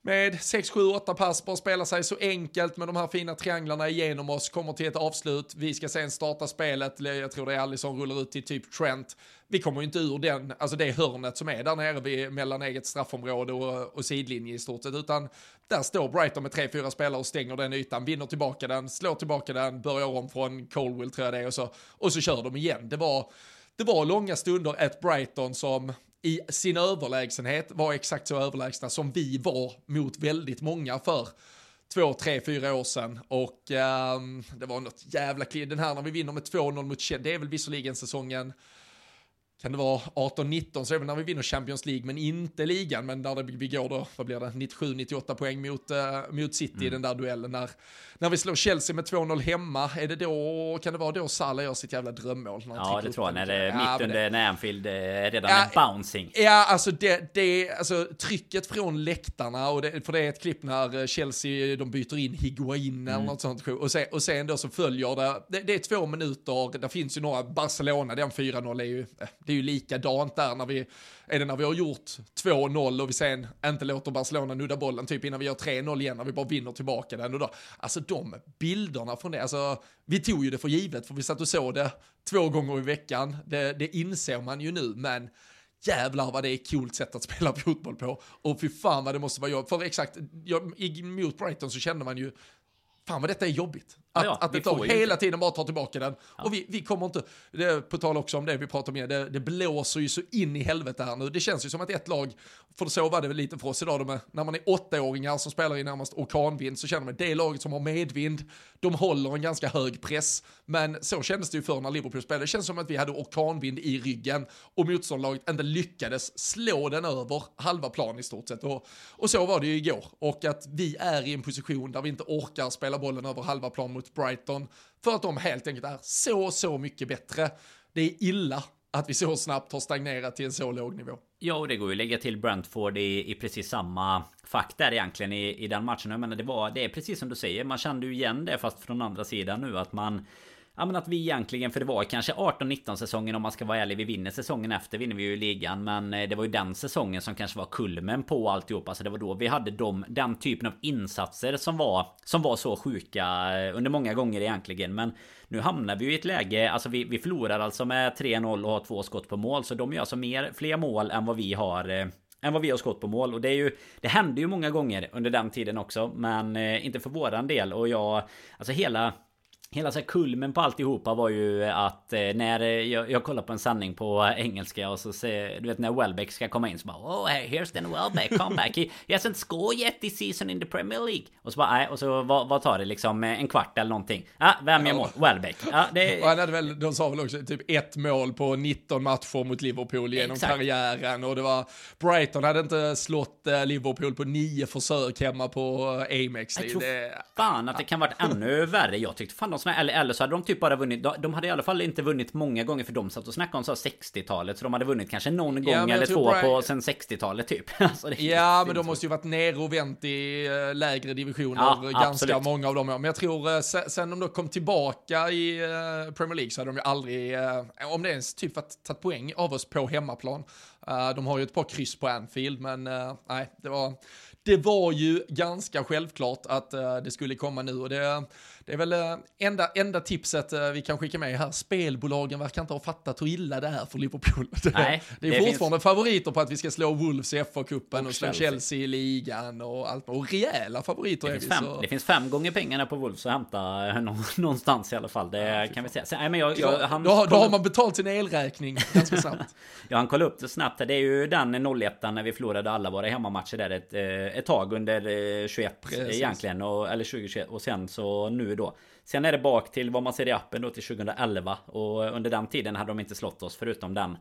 med 6, 7, 8 pass bara spelar sig så enkelt med de här fina trianglarna igenom oss, kommer till ett avslut, vi ska sen starta spelet, jag tror det är Alisson rullar ut till typ Trent. Vi kommer ju inte ur den, alltså det hörnet som är där nere vid, mellan eget straffområde och, och sidlinje i stort sett, utan där står Brighton med 3-4 spelare och stänger den ytan, vinner tillbaka den, slår tillbaka den, börjar om från Colwell tror jag det är och så, och så kör de igen. Det var, det var långa stunder ett Brighton som i sin överlägsenhet var exakt så överlägsna som vi var mot väldigt många för två, tre, fyra år sedan. Och um, det var något jävla klirr. Den här när vi vinner med 2-0 mot Chelsea, det är väl visserligen säsongen kan det vara 18-19 så är det när vi vinner Champions League men inte ligan men där det, vi går då, vad blir det, 97-98 poäng mot, uh, mot City mm. i den där duellen när, när vi slår Chelsea med 2-0 hemma, är det då, kan det vara då Salah gör sitt jävla drömmål? Ja det tror jag, när det är mitt under när Anfield är redan ja, är bouncing. Ja, alltså det, det, alltså trycket från läktarna och det, för det är ett klipp när Chelsea, de byter in Higuain mm. eller något sånt och sen, och sen då så följer det, det, det är två minuter, det finns ju några, Barcelona, den 4-0 är ju, eh, det är ju likadant där när vi, är det när vi har gjort 2-0 och vi sen inte låter Barcelona nudda bollen, typ innan vi gör 3-0 igen, när vi bara vinner tillbaka den. Och då, alltså de bilderna från det, alltså vi tog ju det för givet, för vi satt och såg det två gånger i veckan, det, det inser man ju nu, men jävlar vad det är ett coolt sätt att *laughs* spela fotboll på. Och fy fan vad det måste vara jobbigt. För exakt, jag, mot Brighton så kände man ju, fan vad detta är jobbigt. Att, ja, att ett lag hela tiden bara tar tillbaka den. Ja. Och vi, vi kommer inte, det, på tal också om det vi pratar om, det, det blåser ju så in i helvete här nu. Det känns ju som att ett lag, för så var det väl lite för oss idag, de är, när man är åttaåringar som spelar i närmast orkanvind så känner man det laget som har medvind, de håller en ganska hög press. Men så kändes det ju för när Liverpool spelade. Det känns som att vi hade orkanvind i ryggen och motståndarlaget inte lyckades slå den över halva plan i stort sett. Och, och så var det ju igår. Och att vi är i en position där vi inte orkar spela bollen över halva plan mot Brighton för att de helt enkelt är så, så mycket bättre. Det är illa att vi så snabbt har stagnerat till en så låg nivå. Ja, och det går ju att lägga till Brentford i, i precis samma fack där egentligen i, i den matchen. Jag menar, det, var, det är precis som du säger, man kände ju igen det fast från andra sidan nu att man Ja men att vi egentligen, för det var kanske 18-19 säsongen om man ska vara ärlig. Vi vinner säsongen efter vinner vi ju ligan. Men eh, det var ju den säsongen som kanske var kulmen på alltihopa Alltså det var då vi hade de, den typen av insatser som var, som var så sjuka eh, under många gånger egentligen. Men nu hamnar vi ju i ett läge, alltså vi, vi förlorar alltså med 3-0 och har två skott på mål. Så de gör alltså mer, fler mål än vad vi har eh, än vad vi har skott på mål. Och det är ju... Det hände ju många gånger under den tiden också. Men eh, inte för våran del. Och jag... Alltså hela... Hela så här kulmen på alltihopa var ju att eh, när jag, jag kollar på en sanning på engelska och så ser du vet när Welbeck ska komma in så bara Oh here's then Welbeck come back. He, he hasn't scored yet this season in the Premier League. Och så bara nej. Och så vad, vad tar det liksom en kvart eller någonting? Ja vem gör mål? Welbeck. Ja, det... och *laughs* han hade väl, de sa väl också typ ett mål på 19 matcher mot Liverpool genom Exakt. karriären. Och det var Brighton hade inte slått eh, Liverpool på nio försök hemma på eh, Amex. Jag tror det... fan att det kan varit ännu värre. Jag tyckte fan de såna, eller, eller så hade de typ bara vunnit De hade i alla fall inte vunnit många gånger för de satt och snackade om så 60-talet Så de hade vunnit kanske någon gång ja, eller två Brian... på sen 60-talet typ. *laughs* Alltså, Ja men de måste ju varit nere och vänt i uh, lägre divisioner ja, Ganska absolut. många av dem Men jag tror uh, sen de då kom tillbaka i uh, Premier League så hade de ju aldrig Om det ens typ tagit poäng av oss på hemmaplan. De har ju ett par kryss på Anfield men nej det var det var ju ganska självklart att det skulle komma nu och det, det är väl äh, enda, enda tipset äh, vi kan skicka med här. Spelbolagen verkar inte ha fattat hur illa det är för Liverpool. *laughs* Nej, det är det fortfarande finns... favoriter på att vi ska slå Wolves i FA-cupen och, och slå Chelsea i ligan och allt. Och rejäla favoriter det är vi. Fem, så... Det finns fem gånger pengarna på Wolves att hämta *laughs* någonstans i alla fall. Det ja, kan vi säga. Så, nej, men jag, jag, han då, då har man betalt sin elräkning *laughs* ganska snabbt. ja, han kollade upp det snabbt. Det är ju den 01 när vi förlorade alla våra hemmamatcher där ett, eh, ett tag under 21 eh, Precis. egentligen. Och, eller 2021 och sen så nu då. Sen är det bak till vad man ser i appen då till 2011 och under den tiden hade de inte slått oss förutom den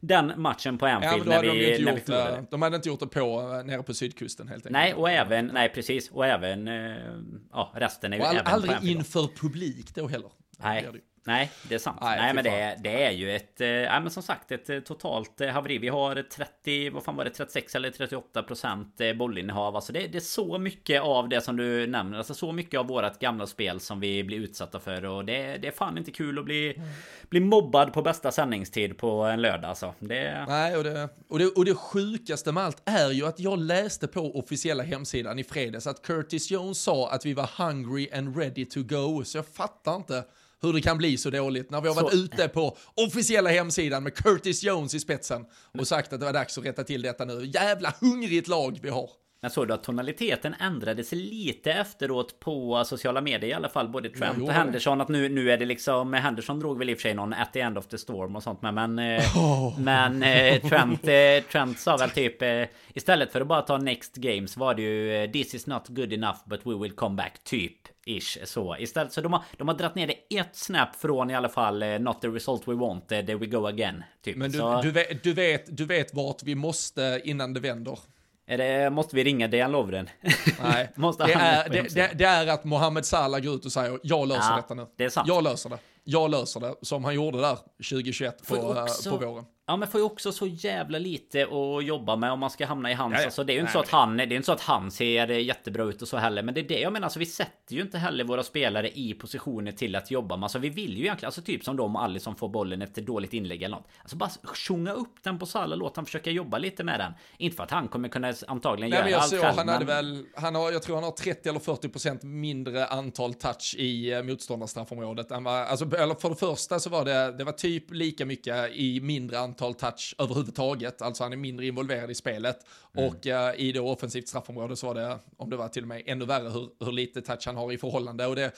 den matchen på Anfield ja, när vi, de, när vi förlorade. De hade inte gjort det på nere på sydkusten helt enkelt. Nej, och även, nej precis, och även, ja resten är ju och all, även aldrig inför publik då heller. Nej. Nej, det är sant. Nej, Nej men det, det, är ju ett... Eh, men som sagt ett eh, totalt eh, haveri. Vi har 30, vad fan var det, 36 eller 38 procent bollinnehav. Alltså det, det, är så mycket av det som du nämner. Alltså så mycket av vårat gamla spel som vi blir utsatta för. Och det, det är fan inte kul att bli, mm. bli mobbad på bästa sändningstid på en lördag alltså. Det... Nej, och det, och, det, och det sjukaste med allt är ju att jag läste på officiella hemsidan i fredags att Curtis Jones sa att vi var hungry and ready to go. Så jag fattar inte hur det kan bli så dåligt när vi har varit så. ute på officiella hemsidan med Curtis Jones i spetsen och sagt att det var dags att rätta till detta nu. Jävla hungrigt lag vi har. Jag såg du att tonaliteten ändrades lite efteråt på sociala medier i alla fall. Både Trent och Henderson. Att nu, nu är det liksom... Henderson drog väl i och för sig någon at the end of the storm och sånt. Men, men, *laughs* oh. men eh, Trent, eh, Trent sa väl typ... Eh, istället för att bara ta next games var det ju This is not good enough but we will come back. Typ. Ish så. Istället så de har, de har dratt ner det ett snap från i alla fall Not the result we want, there we go again. Typ. Men du, så... du, vet, du, vet, du vet vart vi måste innan det vänder. Är det, måste vi ringa Dejan Lovren? Nej, *laughs* det, är, det, det, det, är att Mohamed Salah går ut och säger jag löser ja, detta nu. Det är sant. Jag löser det. Jag löser det, som han gjorde där 2021 på, också, på våren. Ja men får ju också så jävla lite att jobba med om man ska hamna i hans. Ja, ja. Alltså, det är ju inte så att han, det är inte så att han ser jättebra ut och så heller. Men det är det jag menar, alltså, vi sätter ju inte heller våra spelare i positioner till att jobba med. Alltså vi vill ju egentligen, alltså typ som de och Ali som får bollen efter dåligt inlägg eller något. Alltså bara sjunga upp den på Salah, låt han försöka jobba lite med den. Inte för att han kommer kunna antagligen Nej, göra men jag allt själv. Han hade väl, han har, jag tror han har 30 eller 40 procent mindre antal touch i uh, motståndarstraffområdet. alltså, eller för det första så var det, det var typ lika mycket i mindre antal touch över överhuvudtaget, alltså han är mindre involverad i spelet. Mm. Och uh, i det offensivt straffområde så var det, om det var till och med ännu värre, hur, hur lite touch han har i förhållande. Och det,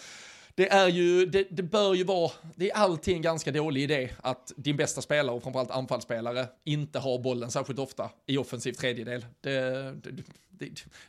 det är ju, det, det, bör ju vara, det är alltid en ganska dålig idé att din bästa spelare och framförallt anfallsspelare inte har bollen särskilt ofta i offensiv tredjedel. Det, det,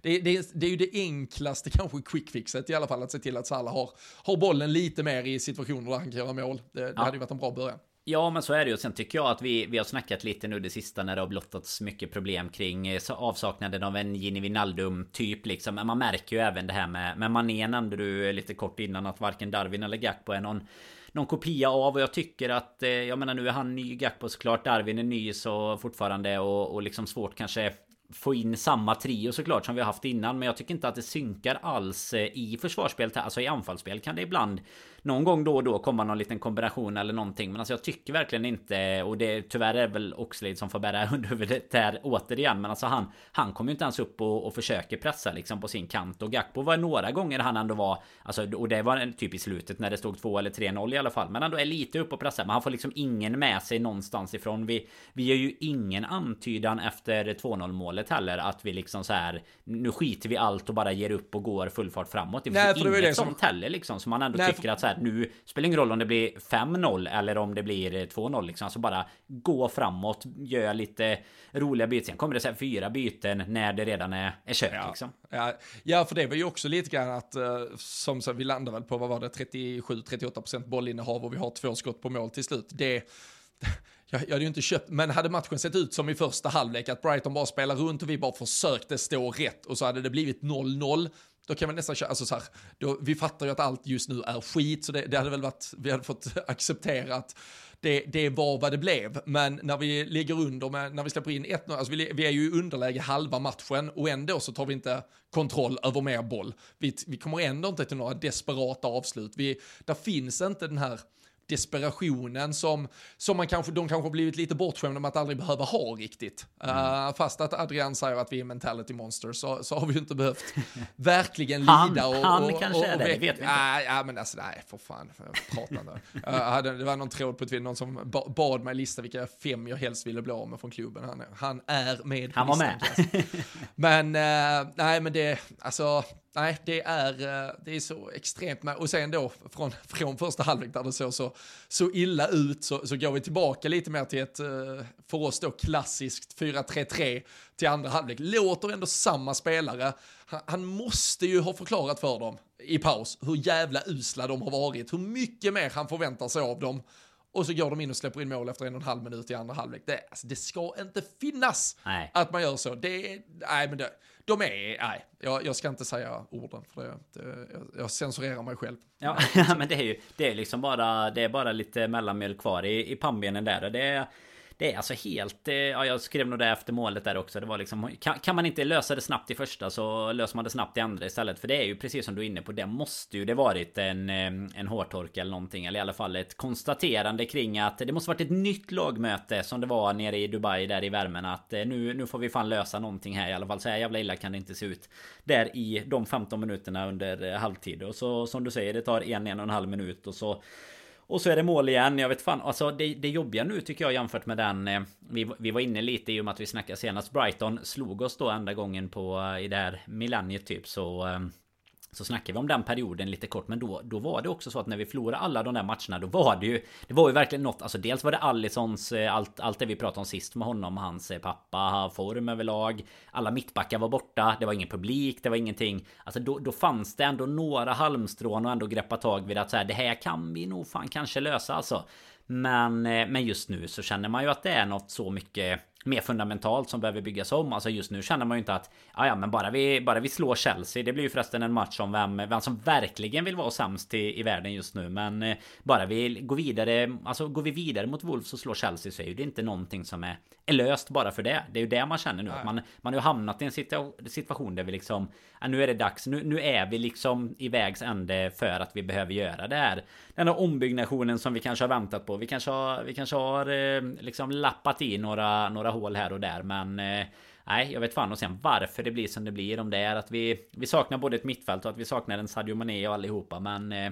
det, det, det, är ju det enklaste *laughs* kanske quickfixet i alla fall att se till att Salah har, har bollen lite mer i situationer där han kan göra mål. Det, det ja. hade ju varit en bra början. Ja men så är det ju. Sen tycker jag att vi, vi har snackat lite nu det sista när det har blottats mycket problem kring eh, avsaknaden av en Gini Wijnaldum typ liksom. Men man märker ju även det här med, med Mané nämnde du eh, lite kort innan att varken Darwin eller Gakpo är någon någon kopia av och jag tycker att eh, Jag menar nu är han ny Gakpo såklart Darwin är ny så fortfarande och, och liksom svårt kanske få in samma trio såklart som vi har haft innan. Men jag tycker inte att det synkar alls i försvarsspel, Alltså i anfallsspel kan det ibland någon gång då och då komma någon liten kombination eller någonting. Men alltså jag tycker verkligen inte och det tyvärr är väl Oxlade som får bära *laughs* hundhuvudet där återigen. Men alltså han han kommer ju inte ens upp och, och försöker pressa liksom på sin kant och Gakpo var några gånger han ändå var alltså och det var typ i slutet när det stod 2 eller 3-0 i alla fall. Men ändå är lite upp och pressa. Men han får liksom ingen med sig någonstans ifrån. Vi vi gör ju ingen antydan efter 2-0 målet heller att vi liksom så här nu skiter vi allt och bara ger upp och går full fart framåt. Det finns inget det sånt heller liksom som man ändå Nej, tycker att så här här, nu spelar ingen roll om det blir 5-0 eller om det blir 2-0 liksom. Alltså bara gå framåt, gör lite roliga byten. Sen kommer det så här fyra byten när det redan är, är kört ja. liksom. Ja, ja, för det var ju också lite grann att, uh, som så, vi landade väl på, vad var det, 37-38% bollinnehav och vi har två skott på mål till slut. Det *laughs* jag, jag hade ju inte köpt, men hade matchen sett ut som i första halvlek, att Brighton bara spelar runt och vi bara försökte stå rätt och så hade det blivit 0-0, då kan man nästan köra, alltså så här, då, vi fattar ju att allt just nu är skit, så det, det hade väl varit, vi hade fått *laughs* acceptera att det, det var vad det blev. Men när vi ligger under, med, när vi släpper in 1 alltså vi, vi är ju i underläge halva matchen och ändå så tar vi inte kontroll över mer boll. Vi, vi kommer ändå inte till några desperata avslut. Vi, där finns inte den här desperationen som, som man kanske, de kanske blivit lite bortskämda med att aldrig behöva ha riktigt. Mm. Uh, fast att Adrian säger att vi är mentality monsters så, så har vi ju inte behövt *laughs* verkligen lida. Och, han och, kanske och, är det, det vet vi inte. Uh, men alltså nej, för fan, pratande. uh, det var någon tråd på Twitter, någon som bad mig lista vilka fem jag helst ville bli av med från klubben. Han, han är med Han var med. men, uh, nej men det, alltså, nej, det är, eh, det är så extremt. Och sen då från, *laughs* från första halvlek där det såg så, så illa ut så, så går vi tillbaka lite mer till ett, eh, för oss då klassiskt 4-3-3 till andra halvlek. Låter ändå samma spelare. Han, han, måste ju ha förklarat för dem i paus hur jävla usla de har varit, hur mycket mer han förväntar sig av dem. Och så går de in och släpper in mål efter en och en halv minut i andra halvlek. Det, alltså, det ska inte finnas nej. att man gör så. Det, nej, men det, de är, nej, jag, jag ska inte säga orden för det, det jag, jag, censurerar mig själv. Ja, *laughs* men det är ju, det är liksom bara, det är bara lite mellanmjölk kvar i, i pannbenen där. Det är, det är alltså helt... Eh, ja, jag skrev nog det efter målet där också. Det var liksom... Kan, kan, man inte lösa det snabbt i första så löser man det snabbt i andra istället. För det är ju precis som du är inne på. Det måste ju det varit en, eh, en hårtork eller någonting. Eller i alla fall ett konstaterande kring att det måste varit ett nytt lagmöte som det var nere i Dubai där i värmen. Att eh, nu, nu får vi fan lösa någonting här i alla fall. Så här jävla illa kan det inte se ut. Där i de 15 minuterna under halvtid. Och så som du säger, det tar en, en och en halv minut och så och så är det mål igen. Jag vet fan. Alltså det, det jobbiga nu tycker jag jämfört med den. Eh, vi, vi var inne lite i och med att vi snackade senast. Brighton slog oss då enda gången på eh, i det här millenniet typ. Så eh, så snackar vi om den perioden lite kort Men då, då var det också så att när vi förlorade alla de där matcherna Då var det ju Det var ju verkligen något Alltså dels var det Allisons eh, Allt, allt det vi pratade om sist med honom Hans eh, pappa Form överlag Alla mittbackar var borta Det var ingen publik Det var ingenting. Alltså då, då fanns det ändå några halmstrån och ändå greppa tag vid att så här, Det här kan vi nog fan kanske lösa alltså. Men, eh, men just nu så känner man ju att det är något så mycket mer fundamentalt som behöver byggas om. Alltså just nu känner man ju inte att ja, ja, men bara vi, bara vi slår Chelsea. Det blir ju förresten en match om vem, vem som verkligen vill vara sämst i, i världen just nu. Men eh, bara vi går vidare, alltså går vi vidare mot Wolves och slår Chelsea så är ju det inte någonting som är, är löst bara för det. Det är ju det man känner nu. Att man, man har ju hamnat i en situation där vi liksom, ja, nu är det dags. Nu, nu är vi liksom i vägs ände för att vi behöver göra det här. Den här ombyggnationen som vi kanske har väntat på. Vi kanske har, vi kanske har eh, liksom lappat i några, några hål här och där men eh, Nej, jag vet fan och sen varför det blir som det blir. Om det är att vi, vi saknar både ett mittfält och att vi saknar en Sadio Mané och allihopa. Men eh,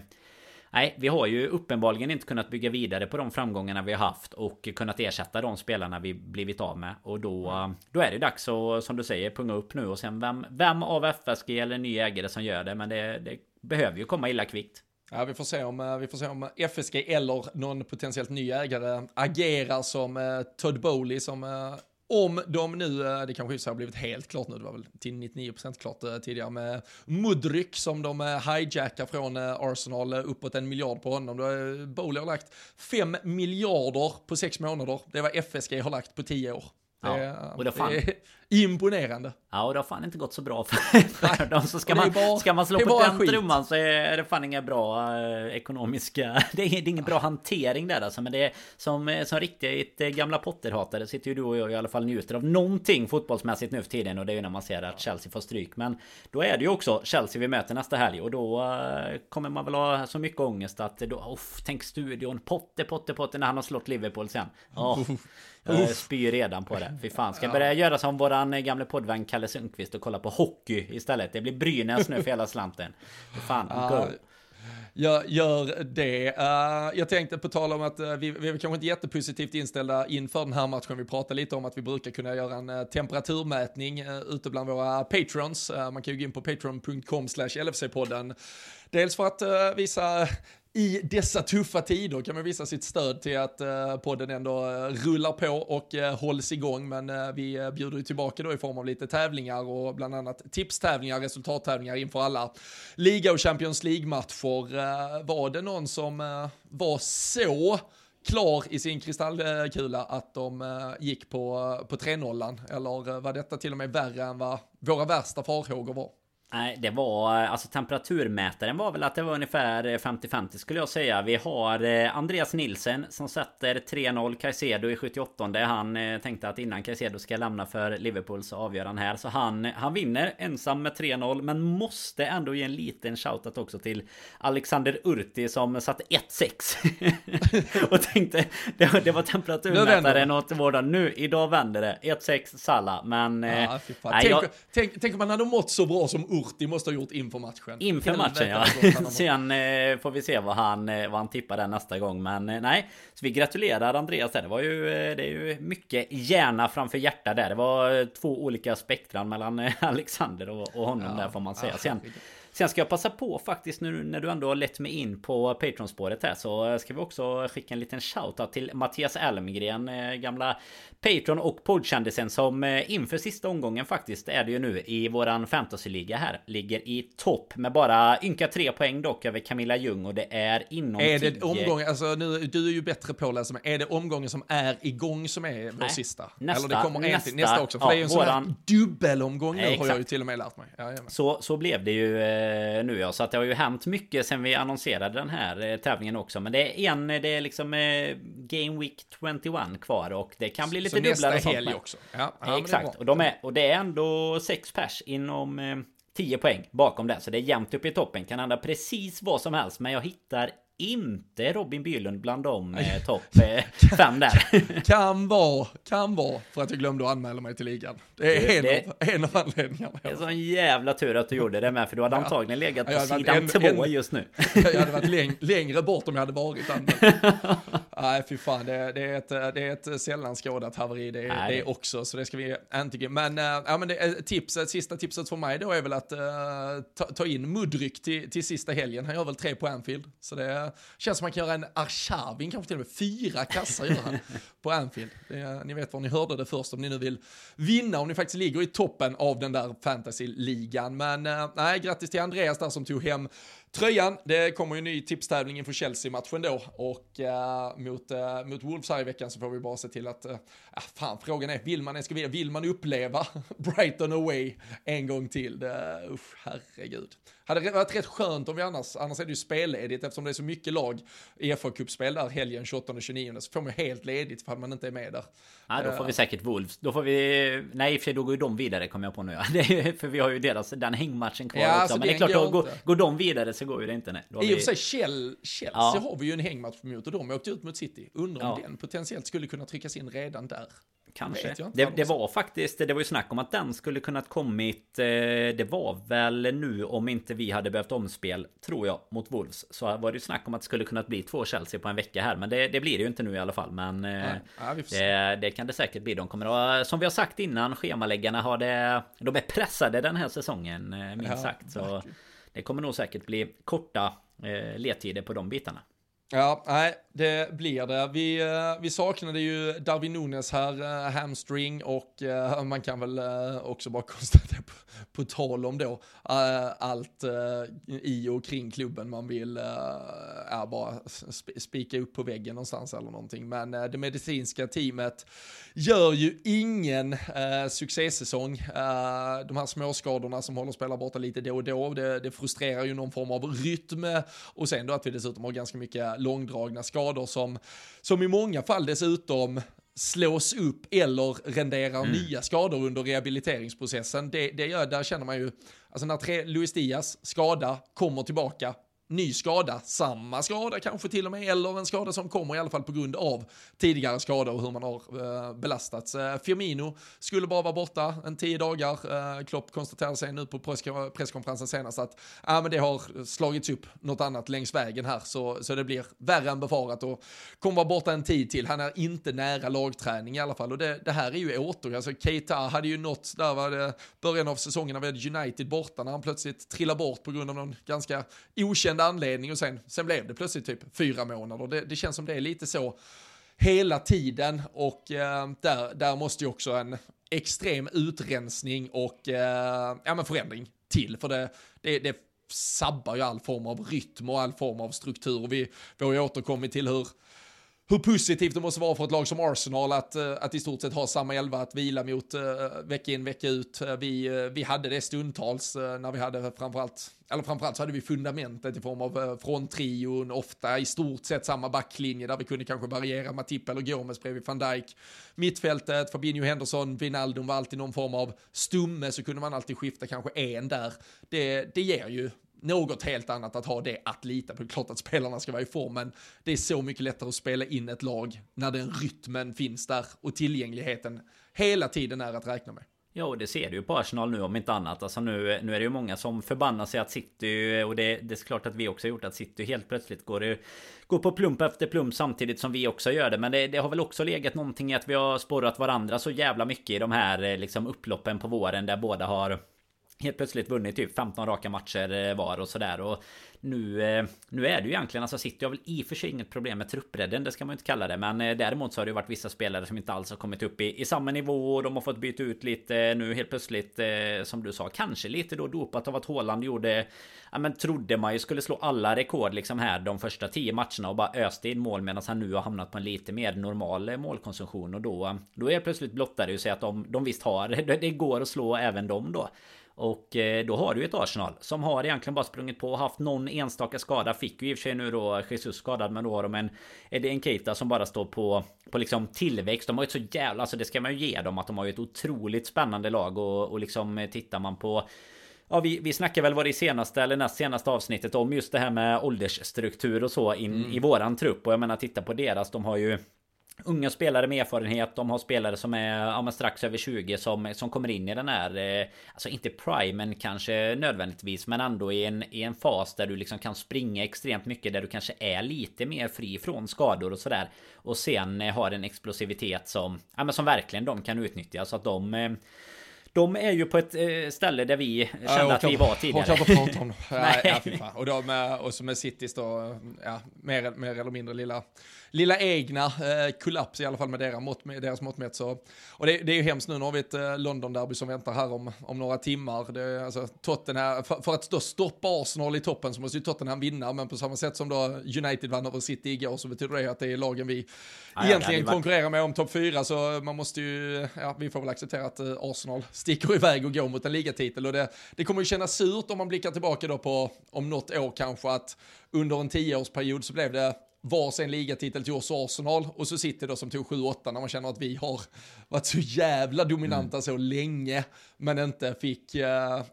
nej, vi har ju uppenbarligen inte kunnat bygga vidare på de framgångarna vi har haft och kunnat ersätta de spelarna vi blivit av med. Och då, då är det dags att, som du säger, punga upp nu och sen vem, vem av FSG eller ny ägare som gör det. Men det, det behöver ju komma illa kvickt. Ja, vi får, se om, eh, vi får se om eh, FSG eller någon potentiellt ny ägare agerar som eh, Todd Bowley som eh, om de nu, eh, det kanske har blivit helt klart nu, det var väl till 99% klart tidigare med Mudryk som de hijackar från Arsenal uppåt en miljard på honom. Bowley har lagt 5 miljarder på 6 månader. Det var FSG har lagt på 10 år. Ja, och det, fan... det är imponerande. Ja, och det har fan inte gått så bra för, för dem. Så ska man, bara, ska man slå på den trumman så är det fan inga bra eh, ekonomiska... *laughs* Det är, det är ingen bra hantering där alltså. Men det är som, som riktigt eh, gamla Potter-hatare sitter ju du och jag i alla fall njuter av någonting fotbollsmässigt nu för tiden. Och det är ju när man ser att Chelsea får stryk. Men då är det ju också Chelsea vi möter nästa helg. Och då uh, kommer man väl ha så mycket ångest att... Då, oh, tänk studion. Potter, Potter, Potter när han har slått Liverpool sen. Oh. Jag spyr redan på det. Fy fan. Ska jag börja göra som våran gamle poddvän Kalle Sundqvist och kolla på hockey istället. Det blir Brynäs nu för hela slanten. Fy fan, go. Jag gör det. Uh, jag tänkte på tal om att uh, vi, vi är kanske inte jättepositivt inställda inför den här matchen. Vi pratade lite om att vi brukar kunna göra en uh, temperaturmätning ute bland våra patrons. man kan ju gå in på patreon.com slash LFC-podden. Dels för att visa i dessa tuffa tider kan man visa sitt stöd till att eh, podden ändå eh, rullar på och eh, hålls igång. Men vi bjuder ju tillbaka då i form av lite tävlingar och bland annat tipstävlingar, resultattävlingar inför alla liga och Champions League-matcher. var det någon som var så klar i sin kristallkula att de gick på, på 3-0 eller var detta till och med värre än vad våra värsta farhågor var? Nej, det var alltså temperaturmätaren var väl att det var ungefär 50-50 skulle jag säga. Vi har eh, Andreas Nilsen som sätter 3-0 Caicedo i 78. Han eh, tänkte att innan Caicedo ska lämna för Liverpool så avgör han här. Så han, han vinner ensam med 3-0 men måste ändå ge en liten shoutout också till Alexander Urti som satte 1-6. *laughs* och tänkte det, det var temperaturmätaren åt vården. Nu, idag vänder det. 1-6 Salla. Men... Ja, nej, tänk, jag... tänk, tänk om man hade mått så bra som Urti måste ha gjort inför matchen. Inför matchen ja. *laughs* Sen eh, får vi se vad han, eh, vad han tippar där nästa gång. Men eh, nej, så vi gratulerar Andreas där. Det var ju, eh, det är ju mycket hjärna framför hjärta där. Det var eh, två olika spektran mellan *laughs* Alexander och, och honom ja, där får man säga. Sen, Sen ska jag passa på faktiskt nu när du ändå har lett mig in på Patreon-spåret här så ska vi också skicka en liten shoutout till Mattias Elmgren, gamla Patreon och poddkändisen som eh, inför sista omgången faktiskt är det ju nu i våran fantasyliga här. Ligger i topp med bara ynka tre poäng dock över Camilla Ljung och det är inom Är det omgången, alltså nu, du är ju bättre på att läsa men är det omgången som är igång som är vår Nej, sista? Nästa, Eller det kommer en nästa, till, nästa också, för ja, det är ju en våran, sån här dubbelomgång nu har jag ju till och med lärt mig. Ja, så, så blev det ju eh, nu ja, så att det har ju hänt mycket sen vi annonserade den här eh, tävlingen också. Men det är en, det är liksom eh, Game Week 21 kvar och det kan bli lite lite dubblar och sånt. helg också. Ja, ja Exakt. Och, de är, och det är ändå sex pers inom eh, 10 poäng bakom det. Så det är jämnt upp i toppen. Kan hända precis vad som helst. Men jag hittar inte Robin Bylund bland de eh, topp eh, fem där. *laughs* kan vara, kan vara för att jag glömde att anmäla mig till ligan. Det är en, det, av, en av anledningarna. Det är sån jävla tur att du gjorde det med, för du hade ja. antagligen legat på sidan en, två en, just nu. *laughs* jag hade varit läng, längre bort om jag hade varit *laughs* Nej, fy fan, det, det, är ett, det är ett sällan skådat haveri det, Nej, det också, så det ska vi inte... Men, äh, ja, men det, tipset, sista tipset för mig då är väl att äh, ta, ta in Mudryk till, till sista helgen. Han gör väl tre på Anfield, så det känns som man kan göra en Arshavin, kanske till och med fyra kassar gör han *laughs* på Anfield. Det, ni vet var ni hörde det först om ni nu vill vinna, om ni faktiskt ligger i toppen av den där fantasy-ligan. Men äh, nej, grattis till Andreas där som tog hem tröjan. Det kommer ju en ny tipstävling inför Chelsea-matchen då och uh, mot, uh, mot Wolves här i veckan så får vi bara se till att, uh, fan frågan är, vill man ens vill man uppleva *laughs* Brighton away en gång till? Det, usch, herregud. Hade det varit rätt skönt om vi annars, annars är det ju spelledigt eftersom det är så mycket lag i FA-cupspel där helgen 28 och 29 så får man helt ledigt för att man inte är med där. Ja, då får vi säkert Wolves. Då får vi... Nej, i och för sig då går ju de vidare kommer jag på nu. *laughs* Ja. För vi har ju deras, den hängmatchen kvar ja, också. Men det är klart, då går, går de vidare så går ju det inte. Nej. I och för sig, Chelsea ja. har vi ju en hängmatch mot och de åkte ut mot City. Undrar om den potentiellt skulle kunna tryckas in redan där. Kanske. Det, det, var faktiskt, det var ju snack om att den skulle kunnat kommit. Eh, det var väl nu om inte vi hade behövt omspel, tror jag, mot Wolves. Så var det ju snack om att det skulle kunnat bli två Chelsea på en vecka här. Men det, det blir det ju inte nu i alla fall. Men eh, ja, det, det, kan det säkert bli. De kommer att, som vi har sagt innan, schemaläggarna har det... De är pressade den här säsongen, eh, minst ja, sagt. Så verkligen det kommer nog säkert bli korta eh, ledtider på de bitarna. Ja, nej, det blir det. Vi, eh, vi saknade ju Darwin Nunes här, eh, hamstring och eh, man kan väl också bara *laughs* konstatera på, på tal om då allt i och kring klubben man vill ja, bara spika upp på väggen någonstans eller någonting. Men det medicinska teamet gör ju ingen succésäsong. De här småskadorna som håller spelare borta lite då och då, det, det frustrerar ju någon form av rytm och sen då att vi dessutom har ganska mycket långdragna skador som, som i många fall dessutom slås upp eller renderar mm. nya skador under rehabiliteringsprocessen. Det, det gör, där känner man ju, alltså när tre, Luis Diaz skada kommer tillbaka, ny skada, samma skada kanske till och med, eller en skada som kommer i alla fall på grund av tidigare skador och hur man har eh, belastats. Eh, Firmino skulle bara vara borta en tio dagar. Eh, Klopp konstaterade sig nu på press presskonferensen senast att ah, men det har slagits upp något annat längs vägen här, så, så det blir värre än befarat och kommer vara borta en tid till. Han är inte nära lagträning i alla fall och det, det här är ju åter, alltså Keita hade ju nått, där var det början av säsongen när vi hade United borta, när han plötsligt trillar bort på grund av någon ganska okänd okänd anledning och sen, sen blev det plötsligt typ fyra månader. Det, det känns som det är lite så hela tiden och eh, där, där måste ju också en extrem utrensning och eh, ja, men förändring till. För det, det, det sabbar ju all form av rytm och all form av struktur. Vi, vi har ju återkommit till hur hur positivt det måste vara för ett lag som Arsenal att, eh, att i stort sett ha samma elva att vila mot eh, vecka in, vecka ut. Eh, vi, vi hade det stundtals när vi hade framförallt, eller framförallt så hade vi fundamentet i form av uh, från trion, ofta i stort sett samma backlinje där vi kunde kanske variera Matip eller Gomes bredvid van Dijk. Mittfältet, Fabinho Henderson, Wijnaldum var alltid någon form av stumme så kunde man alltid skifta kanske en där. Det, det ger ju något helt annat att ha det att lita på. Klart att spelarna ska vara i form, men det är så mycket lättare att spela in ett lag när den rytmen finns där och tillgängligheten hela tiden är att räkna med. Ja, och det ser du ju på Arsenal nu om inte annat. Alltså nu, nu är det ju många som förbannar sig att City, och det, det är klart att vi också har gjort, att City helt plötsligt går, går på plump efter plump samtidigt som vi också gör det. Men det, det, har väl också legat någonting i att vi har spårat varandra så jävla mycket i de här liksom upploppen på våren där båda har helt plötsligt vunnit typ 15 raka matcher eh, var och sådär. Och nu, eh, nu är det ju egentligen, alltså City har väl i och för sig inget problem med truppbredden, det ska man ju inte kalla det. Men eh, däremot så har det ju varit vissa spelare som inte alls har kommit upp i, i samma nivå. Och de har fått byta ut lite nu helt plötsligt, som du sa, kanske lite då dopat av att Haaland gjorde Ja men trodde man ju skulle slå alla rekord liksom här de första 10 matcherna och bara öste in mål medan han nu har hamnat på en lite mer normal målkonsumtion och då Då är det plötsligt blottare ju sig att de, de visst har *laughs* det går att slå även dem då och eh, då har du ett Arsenal som har egentligen bara sprungit på och haft någon enstaka skada. Fick ju i och för sig nu då Jesus skadad men då har de en Eddie Keita som bara står på På liksom tillväxt. De har ju ett så jävla Alltså det ska man ju ge dem att de har ju ett otroligt spännande lag och, och liksom eh, tittar man på Ja, vi, vi snackar väl vad det senaste eller näst senaste avsnittet om just det här med åldersstruktur och så in mm. i våran trupp. Och jag menar titta på deras. De har ju unga spelare med erfarenhet. De har spelare som är ja, strax över 20 som, som kommer in i den här eh, Alltså inte primen kanske nödvändigtvis Men ändå i en, i en fas där du liksom kan springa extremt mycket Där du kanske är lite mer fri från skador och sådär Och sen eh, har en explosivitet som Ja men som verkligen de kan utnyttja så att de eh, de är ju på ett ställe där vi kände ja, att vi var tidigare. Och prata om. *laughs* ja, ja, och, de, och så med Citys då, ja, mer, mer eller mindre lilla lilla egna eh, kollaps, i alla fall med deras mått, med deras mått mätt. Så. Och det, det, är ju hemskt nu, nu har vi ett eh, London-derby som väntar här om, om några timmar. Det alltså, Tottenham, för, för att då stoppa Arsenal i toppen så måste ju Tottenham vinna, men på samma sätt som då United vann över City igår så betyder det att det är lagen vi ja, egentligen ja, konkurrerar med om topp fyra, så man måste ju, ja, vi får väl acceptera att eh, Arsenal sticker iväg och går mot en ligatitel. Och det, det kommer ju kännas surt om man blickar tillbaka då på, om något år kanske, att under en tioårsperiod så blev det varsin ligatitel till oss Arsenal och så sitter då som tog 7-8 när man känner att vi har varit så jävla dominanta mm. så länge men inte fick, uh,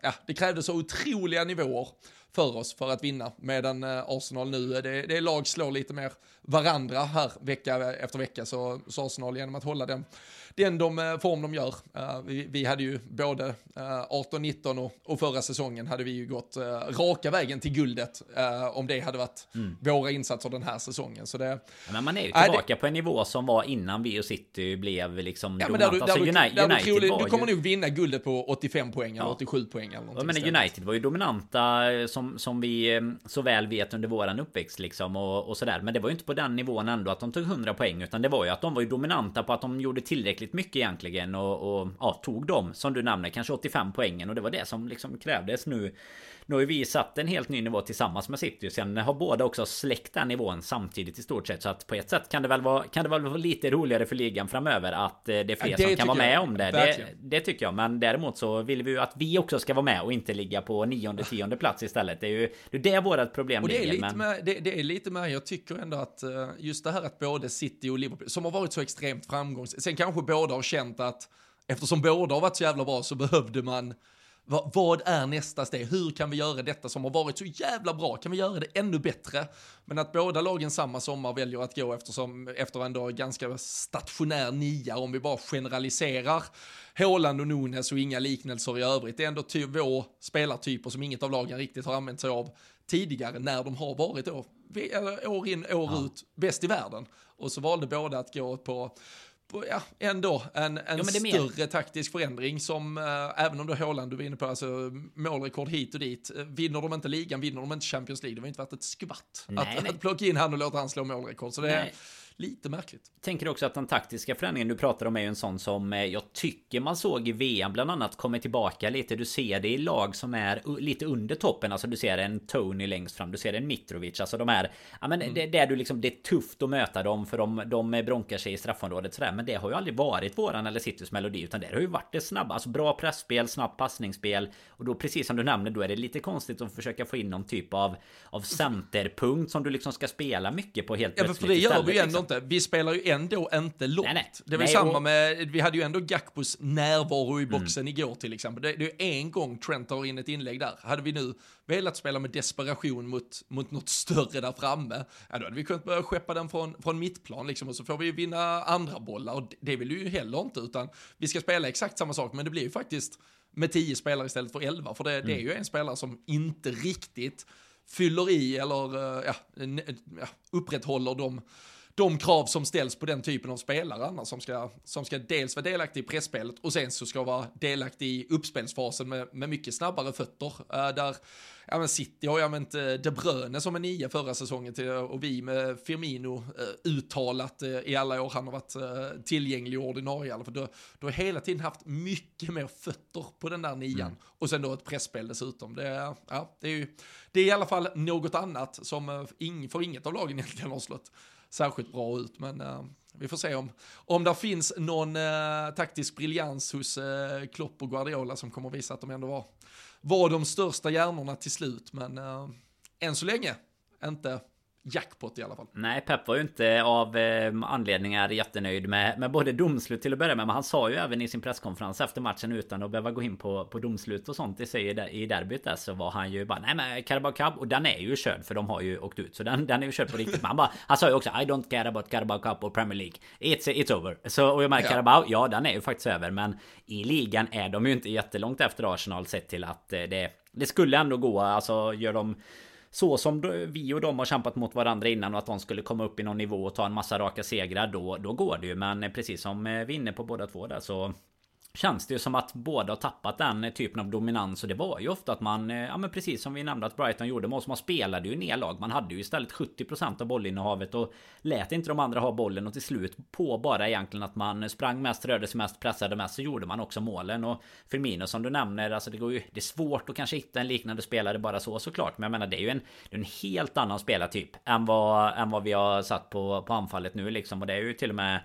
ja det krävdes så otroliga nivåer för oss för att vinna. Medan uh, Arsenal nu, det, det är lag slår lite mer varandra här vecka efter vecka så, så Arsenal genom att hålla den den de, eh, form de gör. Uh, vi, vi, hade ju både uh, 18-19 och, och, förra säsongen hade vi ju gått raka vägen till guldet om det hade varit mm. våra insatser den här säsongen. Så det, men man är ju tillbaka det, på en nivå som var innan vi och City blev liksom ja. Alltså, du, United, United trolig, du kommer ju... nog vinna guldet på 85 poäng eller 87 poäng eller någonting. Menar, United var ju dominanta som, som vi så väl vet under våran uppväxt liksom och, och sådär. Men det var ju inte på den nivån ändå att de tog 100 poäng utan det var ju att de var ju dominanta på att de gjorde tillräckligt tillräckligt mycket egentligen och, och ja, tog dem som du nämner kanske 85 poängen och det var det som liksom krävdes nu nu har ju vi satt en helt ny nivå tillsammans med City. Sen har båda också släckt den nivån samtidigt i stort sett. Så att på ett sätt kan det väl vara, kan det väl vara lite roligare för ligan framöver att eh, det är fler ja, det som kan vara med jag. om det. det. det. tycker jag. Men däremot så vill vi ju att vi också ska vara med och inte ligga på nionde, tionde plats istället. Det är ju det, är det vårt problem och det är, lite men... med, det, det, är lite med, jag tycker ändå att eh, just det här att både City och Liverpool, som har varit så extremt framgångsrika, sen kanske båda har känt att eftersom båda har varit så jävla bra så behövde man vad, vad är nästa steg? Hur kan vi göra detta som har varit så jävla bra? Kan vi göra det ännu bättre? Men att båda lagen samma sommar väljer att gå eftersom, efter ändå ganska stationär nia, om vi bara generaliserar Håland och Nunes och inga liknelser i övrigt. Det är ändå ty vår spelartyper som inget av lagen riktigt har använt sig av tidigare när de har varit då, år in, år ja. ut, bäst i världen. Och så valde båda att gå på ja, ändå en, en ja, större mer. taktisk förändring som, äh, även om du Håland, du var inne på, alltså målrekord hit och dit. Eh, vinner de inte ligan, vinner de inte Champions League, det var inte värt ett skvatt. Nej, att, nej. att plocka in han och låta han slå målrekord. Så det, lite märkligt. Tänker också att den taktiska förändringen du pratar om är ju en sån som eh, jag tycker man såg i VM bland annat kommer tillbaka lite. Du ser det i lag som är lite under toppen. Alltså du ser en Tony längst fram. Du ser en Mitrovic. Alltså de är... Ja men mm. det, det, är du liksom, det är tufft att möta dem för de, de bronkar sig i straffområdet sådär. Men det har ju aldrig varit våran eller Citys melodi. Utan det har ju varit det snabba. Alltså bra pressspel, snabbt passningsspel. Och då precis som du nämnde då är det lite konstigt att försöka få in någon typ av, av centerpunkt som du liksom ska spela mycket på helt plötsligt. Ja, för det gör vi ju ändå liksom. Inte. Vi spelar ju ändå inte långt. Nej, nej. Det är väl samma och... med, vi hade ju ändå Gakpos närvaro i boxen mm. igår till exempel. Det, det är en gång Trent tar in ett inlägg där. Hade vi nu velat spela med desperation mot, mot något större där framme, ja då hade vi kunnat börja skeppa den från, från mittplan liksom och så får vi ju vinna andra bollar och det vill vi ju heller inte utan vi ska spela exakt samma sak men det blir ju faktiskt med tio spelare istället för elva för det, mm. det är mm. ju en spelare som inte riktigt fyller i eller ja, ja, upprätthåller de de krav som ställs på den typen av spelare annars som ska, som ska dels vara delaktig i pressspelet och sen så ska vara delaktig i uppspelsfasen med, med mycket snabbare fötter. Uh, där ja men City har ju använt uh, De Bruyne som en nia förra säsongen till, och vi med Firmino uh, uttalat uh, i alla år han har varit uh, tillgänglig och ordinarie. För då, då har hela tiden haft mycket mer fötter på den där nian. Mm. Och sen då ett pressspel dessutom. Det, ja, det, är ju, det är i alla fall något annat som uh, ing, för inget av lagen egentligen har slått särskilt bra ut. Men eh, vi får se om, om det finns någon eh, taktisk briljans hos eh, Klopp och Guardiola som kommer att visa att de ändå var, var de största hjärnorna till slut. Men eh, än så länge inte jackpot i alla fall. Nej, Pep var ju inte av eh, anledningar jättenöjd med, med både domslut till att börja med. Men han sa ju även i sin presskonferens efter matchen utan att behöva gå in på, på domslut och sånt i sig i derbyt där så var han ju bara nej men Carabao Cup och den är ju körd för de har ju åkt ut. Så den, den är ju körd på riktigt. Men han, bara, han sa ju också I don't care about Carabao Cup och Premier League. It's, it's over. Så och jag menar ja. Carabao, ja den är ju faktiskt över. Men i ligan är de ju inte jättelångt efter Arsenal sett till att eh, det det skulle ändå gå, alltså gör de så som vi och de har kämpat mot varandra innan och att de skulle komma upp i någon nivå och ta en massa raka segrar då, då går det ju. Men precis som eh, vi är inne på båda två där så Känns det ju som att båda har tappat den eh, typen av dominans. Och det var ju ofta att man eh, Ja men precis som vi nämnde att Brighton gjorde med oss Man spelade ju ner lag. Man hade ju istället 70% av bollinnehavet och Lät inte de andra ha bollen. Och till slut På bara egentligen att man sprang mest, rörde sig mest, pressade mest Så gjorde man också målen. Och Firmino som du nämner Alltså det går ju Det är svårt att kanske hitta en liknande spelare bara så såklart. Men jag menar det är ju en Det är en helt annan spelartyp Än vad, än vad vi har satt på, på anfallet nu liksom. Och det är ju till och med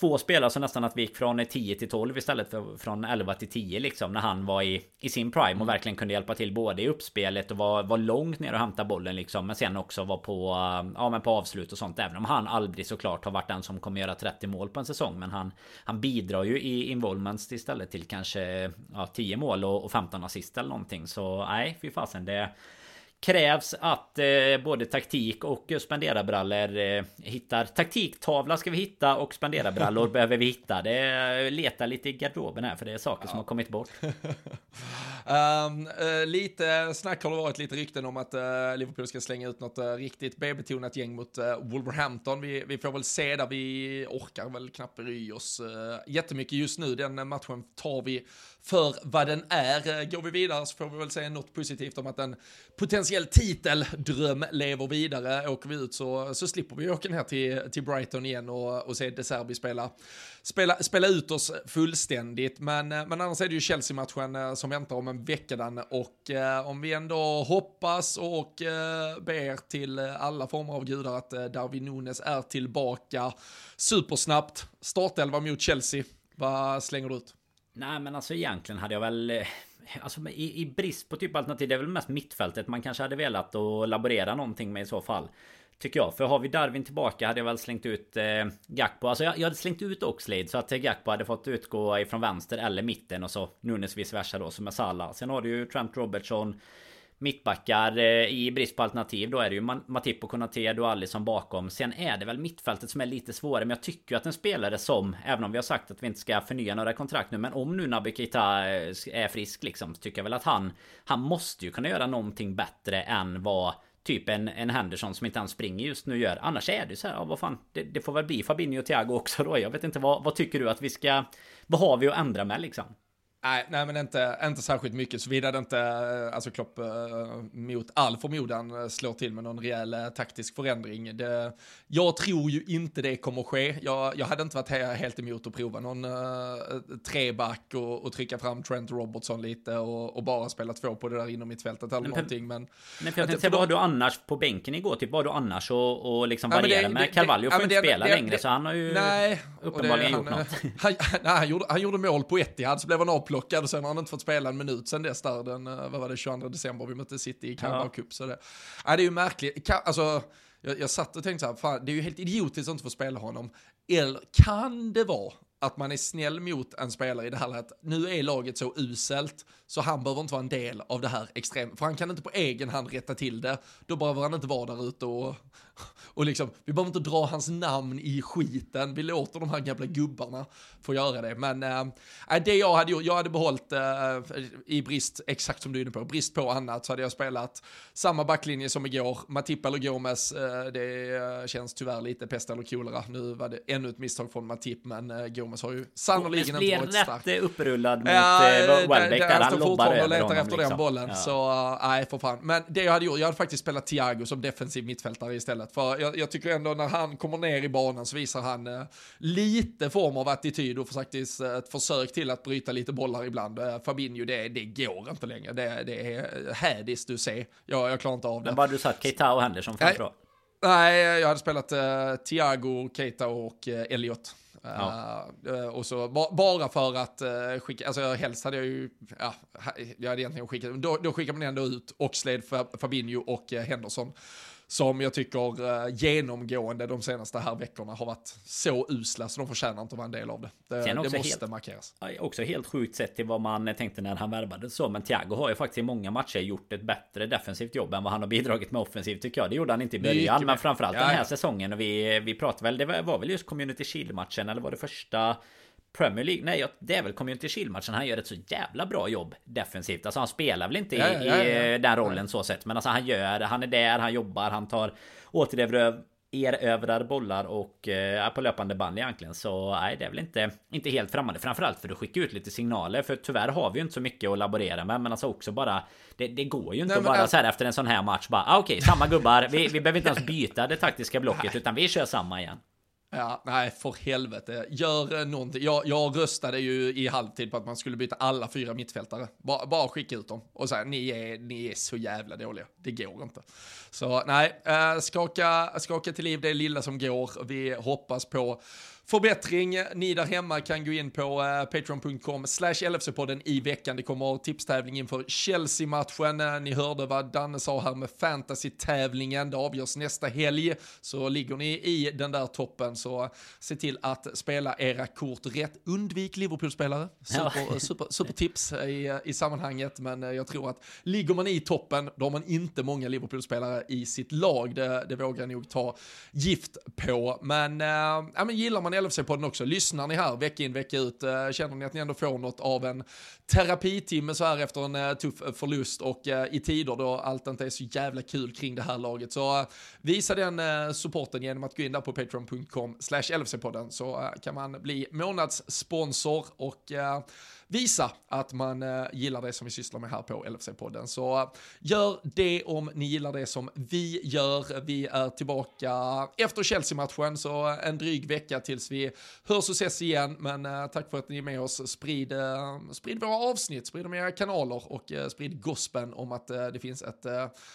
Två spelare så nästan att vi gick från 10 till 12 istället för från 11 till 10 liksom när han var i, i sin prime och mm. verkligen kunde hjälpa till både i uppspelet och var, var långt ner och hämta bollen liksom men sen också var på ja men på avslut och sånt även om han aldrig såklart har varit den som kommer göra 30 mål på en säsong men han han bidrar ju i involvements istället till kanske ja, 10 mål och, och 15 assist eller någonting så nej fy fasen det krävs att eh, både taktik och spenderarbrallor eh, hittar taktiktavla ska vi hitta och spenderarbrallor *laughs* behöver vi hitta. Det letar lite i garderoben här för det är saker ja. som har kommit bort. um, *laughs* uh, lite snack har det varit, lite rykten om att uh, Liverpool ska slänga ut något uh, riktigt B-betonat gäng mot Wolverhampton. Vi, vi, får väl se där, vi orkar väl knappt bry oss jättemycket just nu. Den matchen tar vi för vad den är. Går vi vidare så får vi väl säga något positivt om att en potentiell titeldröm lever vidare. Åker vi ut så, så slipper vi åka ner till, till Brighton igen och, och se De Serbi spela, spela, spela ut oss fullständigt. Men, men annars är det ju Chelsea-matchen eh, som väntar om en vecka den och eh, om vi ändå hoppas och eh, ber till alla former av gudar att eh, Darwin Nunes är tillbaka supersnabbt. Startelva mot Chelsea. Vad slänger du ut? Nej men alltså egentligen hade jag väl eh, Alltså i, i brist på typ alternativ Det är väl mest mittfältet man kanske hade velat att laborera någonting med i så fall Tycker jag. För har vi Darwin tillbaka hade jag väl slängt ut eh, Gakpo. Alltså jag, jag hade slängt ut Oxlade så att eh, Gakpo hade fått utgå ifrån vänster eller mitten och så Nunes vice versa då som är Salah. Sen har du ju Trent Robertson mittbackar eh, i brist på alternativ. Då är det ju Matip och Konate och Alisson bakom. Sen är det väl mittfältet som är lite svårare. Men jag tycker ju att en spelare som, även om vi har sagt att vi inte ska förnya några kontrakt nu. Men om nu Naby Keita eh, är frisk liksom. Så tycker jag väl att han, han måste ju kunna göra någonting bättre än vad typ en, en Henderson som inte ens springer just nu gör. Annars är det så här, ja, vad fan. Det, det, får väl bli Fabinho och Thiago också då. Jag vet inte, vad, vad tycker du att vi ska... Vad har vi att ändra med liksom? Nej, nej men inte, inte särskilt mycket, såvida det inte, eh, alltså Klopp äh, mot all förmodan eh, slår till med någon rejäl äh, taktisk förändring. Det, jag tror ju inte det kommer ske. Jag, jag hade inte varit helt emot att prova någon äh, treback och, och, trycka fram Trent Robertson lite och, och, bara spela två på det där inom mittfältet eller men, någonting. Men, men för jag tänkte, vad har du annars på bänken igår? Typ, vad har du annars och, och liksom variera med? Carvalho får inte spela det, längre, så han har ju nej, uppenbarligen gjort något. *laughs* Han, nej, han, gjorde, han gjorde mål på Etihad, så blev han av avplockad och sen har han inte fått spela en minut sen dess där den, eh, vad var det, 22 december vi mötte City i Carabao ja. Cup. Så det, ja, det är ju märkligt. Alltså, jag, jag satt och tänkte så här, fan, det är ju helt idiotiskt att inte få spela honom. Eller kan det vara att man är snäll mot en spelare i det här läget. Nu är laget så uselt så han behöver inte vara en del av det här extremt, för han kan inte på egen hand rätta till det. Då behöver han inte vara där ute och, och liksom, vi behöver inte dra hans namn i skiten. Vi låter de här gamla gubbarna få göra det. Men äh, det jag hade gjort, jag hade behållit äh, i brist, exakt som du är inne på, brist på annat så hade jag spelat samma backlinje som igår. Matip eller Gomes, äh, det känns tyvärr lite pest eller kolera. Nu var det ännu ett misstag från Matip, men äh, Gomes har ju sannoliken inte varit stark. blir rätt upprullad mot äh, Welbeck där. Han lobbar över letar efter liksom. den bollen. Ja. Så nej, för fan. Men det jag hade gjort, jag hade faktiskt spelat Thiago som defensiv mittfältare istället. För jag, jag tycker ändå när han kommer ner i banan så visar han eh, lite form av attityd och faktiskt eh, ett försök till att bryta lite bollar ibland. Eh, Fabinho, det, det går inte längre. Det, det är hädiskt du ser. Jag, jag klarar inte av det. Men bara du satt Keita och Henderson framför? Nej, jag hade spelat uh, Thiago, Keita och uh, Elliot. Ja. Uh, och så bara för att uh, skicka, alltså helst hade jag ju, ja, jag hade egentligen skickat, då, då skickar man ändå ut Oxlade, Fabinho och uh, Henderson som jag tycker uh, genomgående de senaste här veckorna har varit så usla så de förtjänar inte att vara en del av det. Det, det måste helt, markeras. Också helt sjukt sett till vad man tänkte när han värvade så. Men Thiago har ju faktiskt i många matcher gjort ett bättre defensivt jobb än vad han har bidragit med offensivt tycker jag. Det gjorde han inte i början, men framförallt ja, den här ja. säsongen. Och vi, vi pratade väl, det var väl just Community Shield-matchen eller var det första Premier League, nej det är väl Community Shield-matchen Han gör ett så jävla bra jobb defensivt. Alltså han spelar väl inte i, ja, ja, ja, i den rollen så sett Men alltså han gör, han är där, han jobbar, han tar återerövrar bollar och eh, är på löpande band egentligen Så nej det är väl inte, inte helt främmande. Framförallt för att skicka ut lite signaler För tyvärr har vi ju inte så mycket att laborera med Men alltså också bara Det, det går ju inte nej, att bara äh... så här efter en sån här match bara ah, Okej okay, samma gubbar vi, vi behöver inte ens byta det taktiska blocket Utan vi kör samma igen Ja, nej, för helvete. Gör eh, någonting. Jag, jag röstade ju i halvtid på att man skulle byta alla fyra mittfältare. Bara, bara skicka ut dem och säga ni är, ni är så jävla dåliga. Det går inte. Så nej, eh, skaka, skaka till liv det lilla som går. Vi hoppas på förbättring. Ni där hemma kan gå in på uh, patreon.com slash LFC-podden i veckan. Det kommer tipstävling inför Chelsea-matchen. Uh, ni hörde vad Danne sa här med fantasy-tävlingen. Det avgörs nästa helg. Så ligger ni i den där toppen så se till att spela era kort rätt. Undvik Liverpool-spelare. Super, ja. super, super, tips i, i sammanhanget. Men uh, jag tror att ligger man i toppen då har man inte många Liverpool-spelare i sitt lag. Det, det vågar jag nog ta gift på. Men, ja, men gillar man LFC-podden också. Lyssnar ni här vecka in vecka ut, eh, känner ni att ni ändå får något av en terapitimme så här efter en eh, tuff eh, förlust och i tider då allt inte är så jävla kul kring det här laget. Så visa den supporten genom att gå in där på patreon.com slash LFC-podden så kan man bli månadssponsor och visa att man eh, gillar det som vi sysslar med här på LFC-podden. Så eh, gör det om ni gillar det som vi gör. Vi är tillbaka efter Chelsea-matchen, så eh, en dryg vecka tills vi hörs och ses igen. Men tack för att ni är med oss. Sprid, sprid våra avsnitt, sprid dem i era kanaler och sprid gospeln om att det finns ett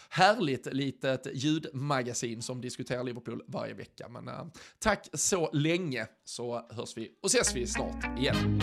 härligt litet ljudmagasin som diskuterar Liverpool varje vecka. Men tack så länge så hörs vi och ses vi snart igen.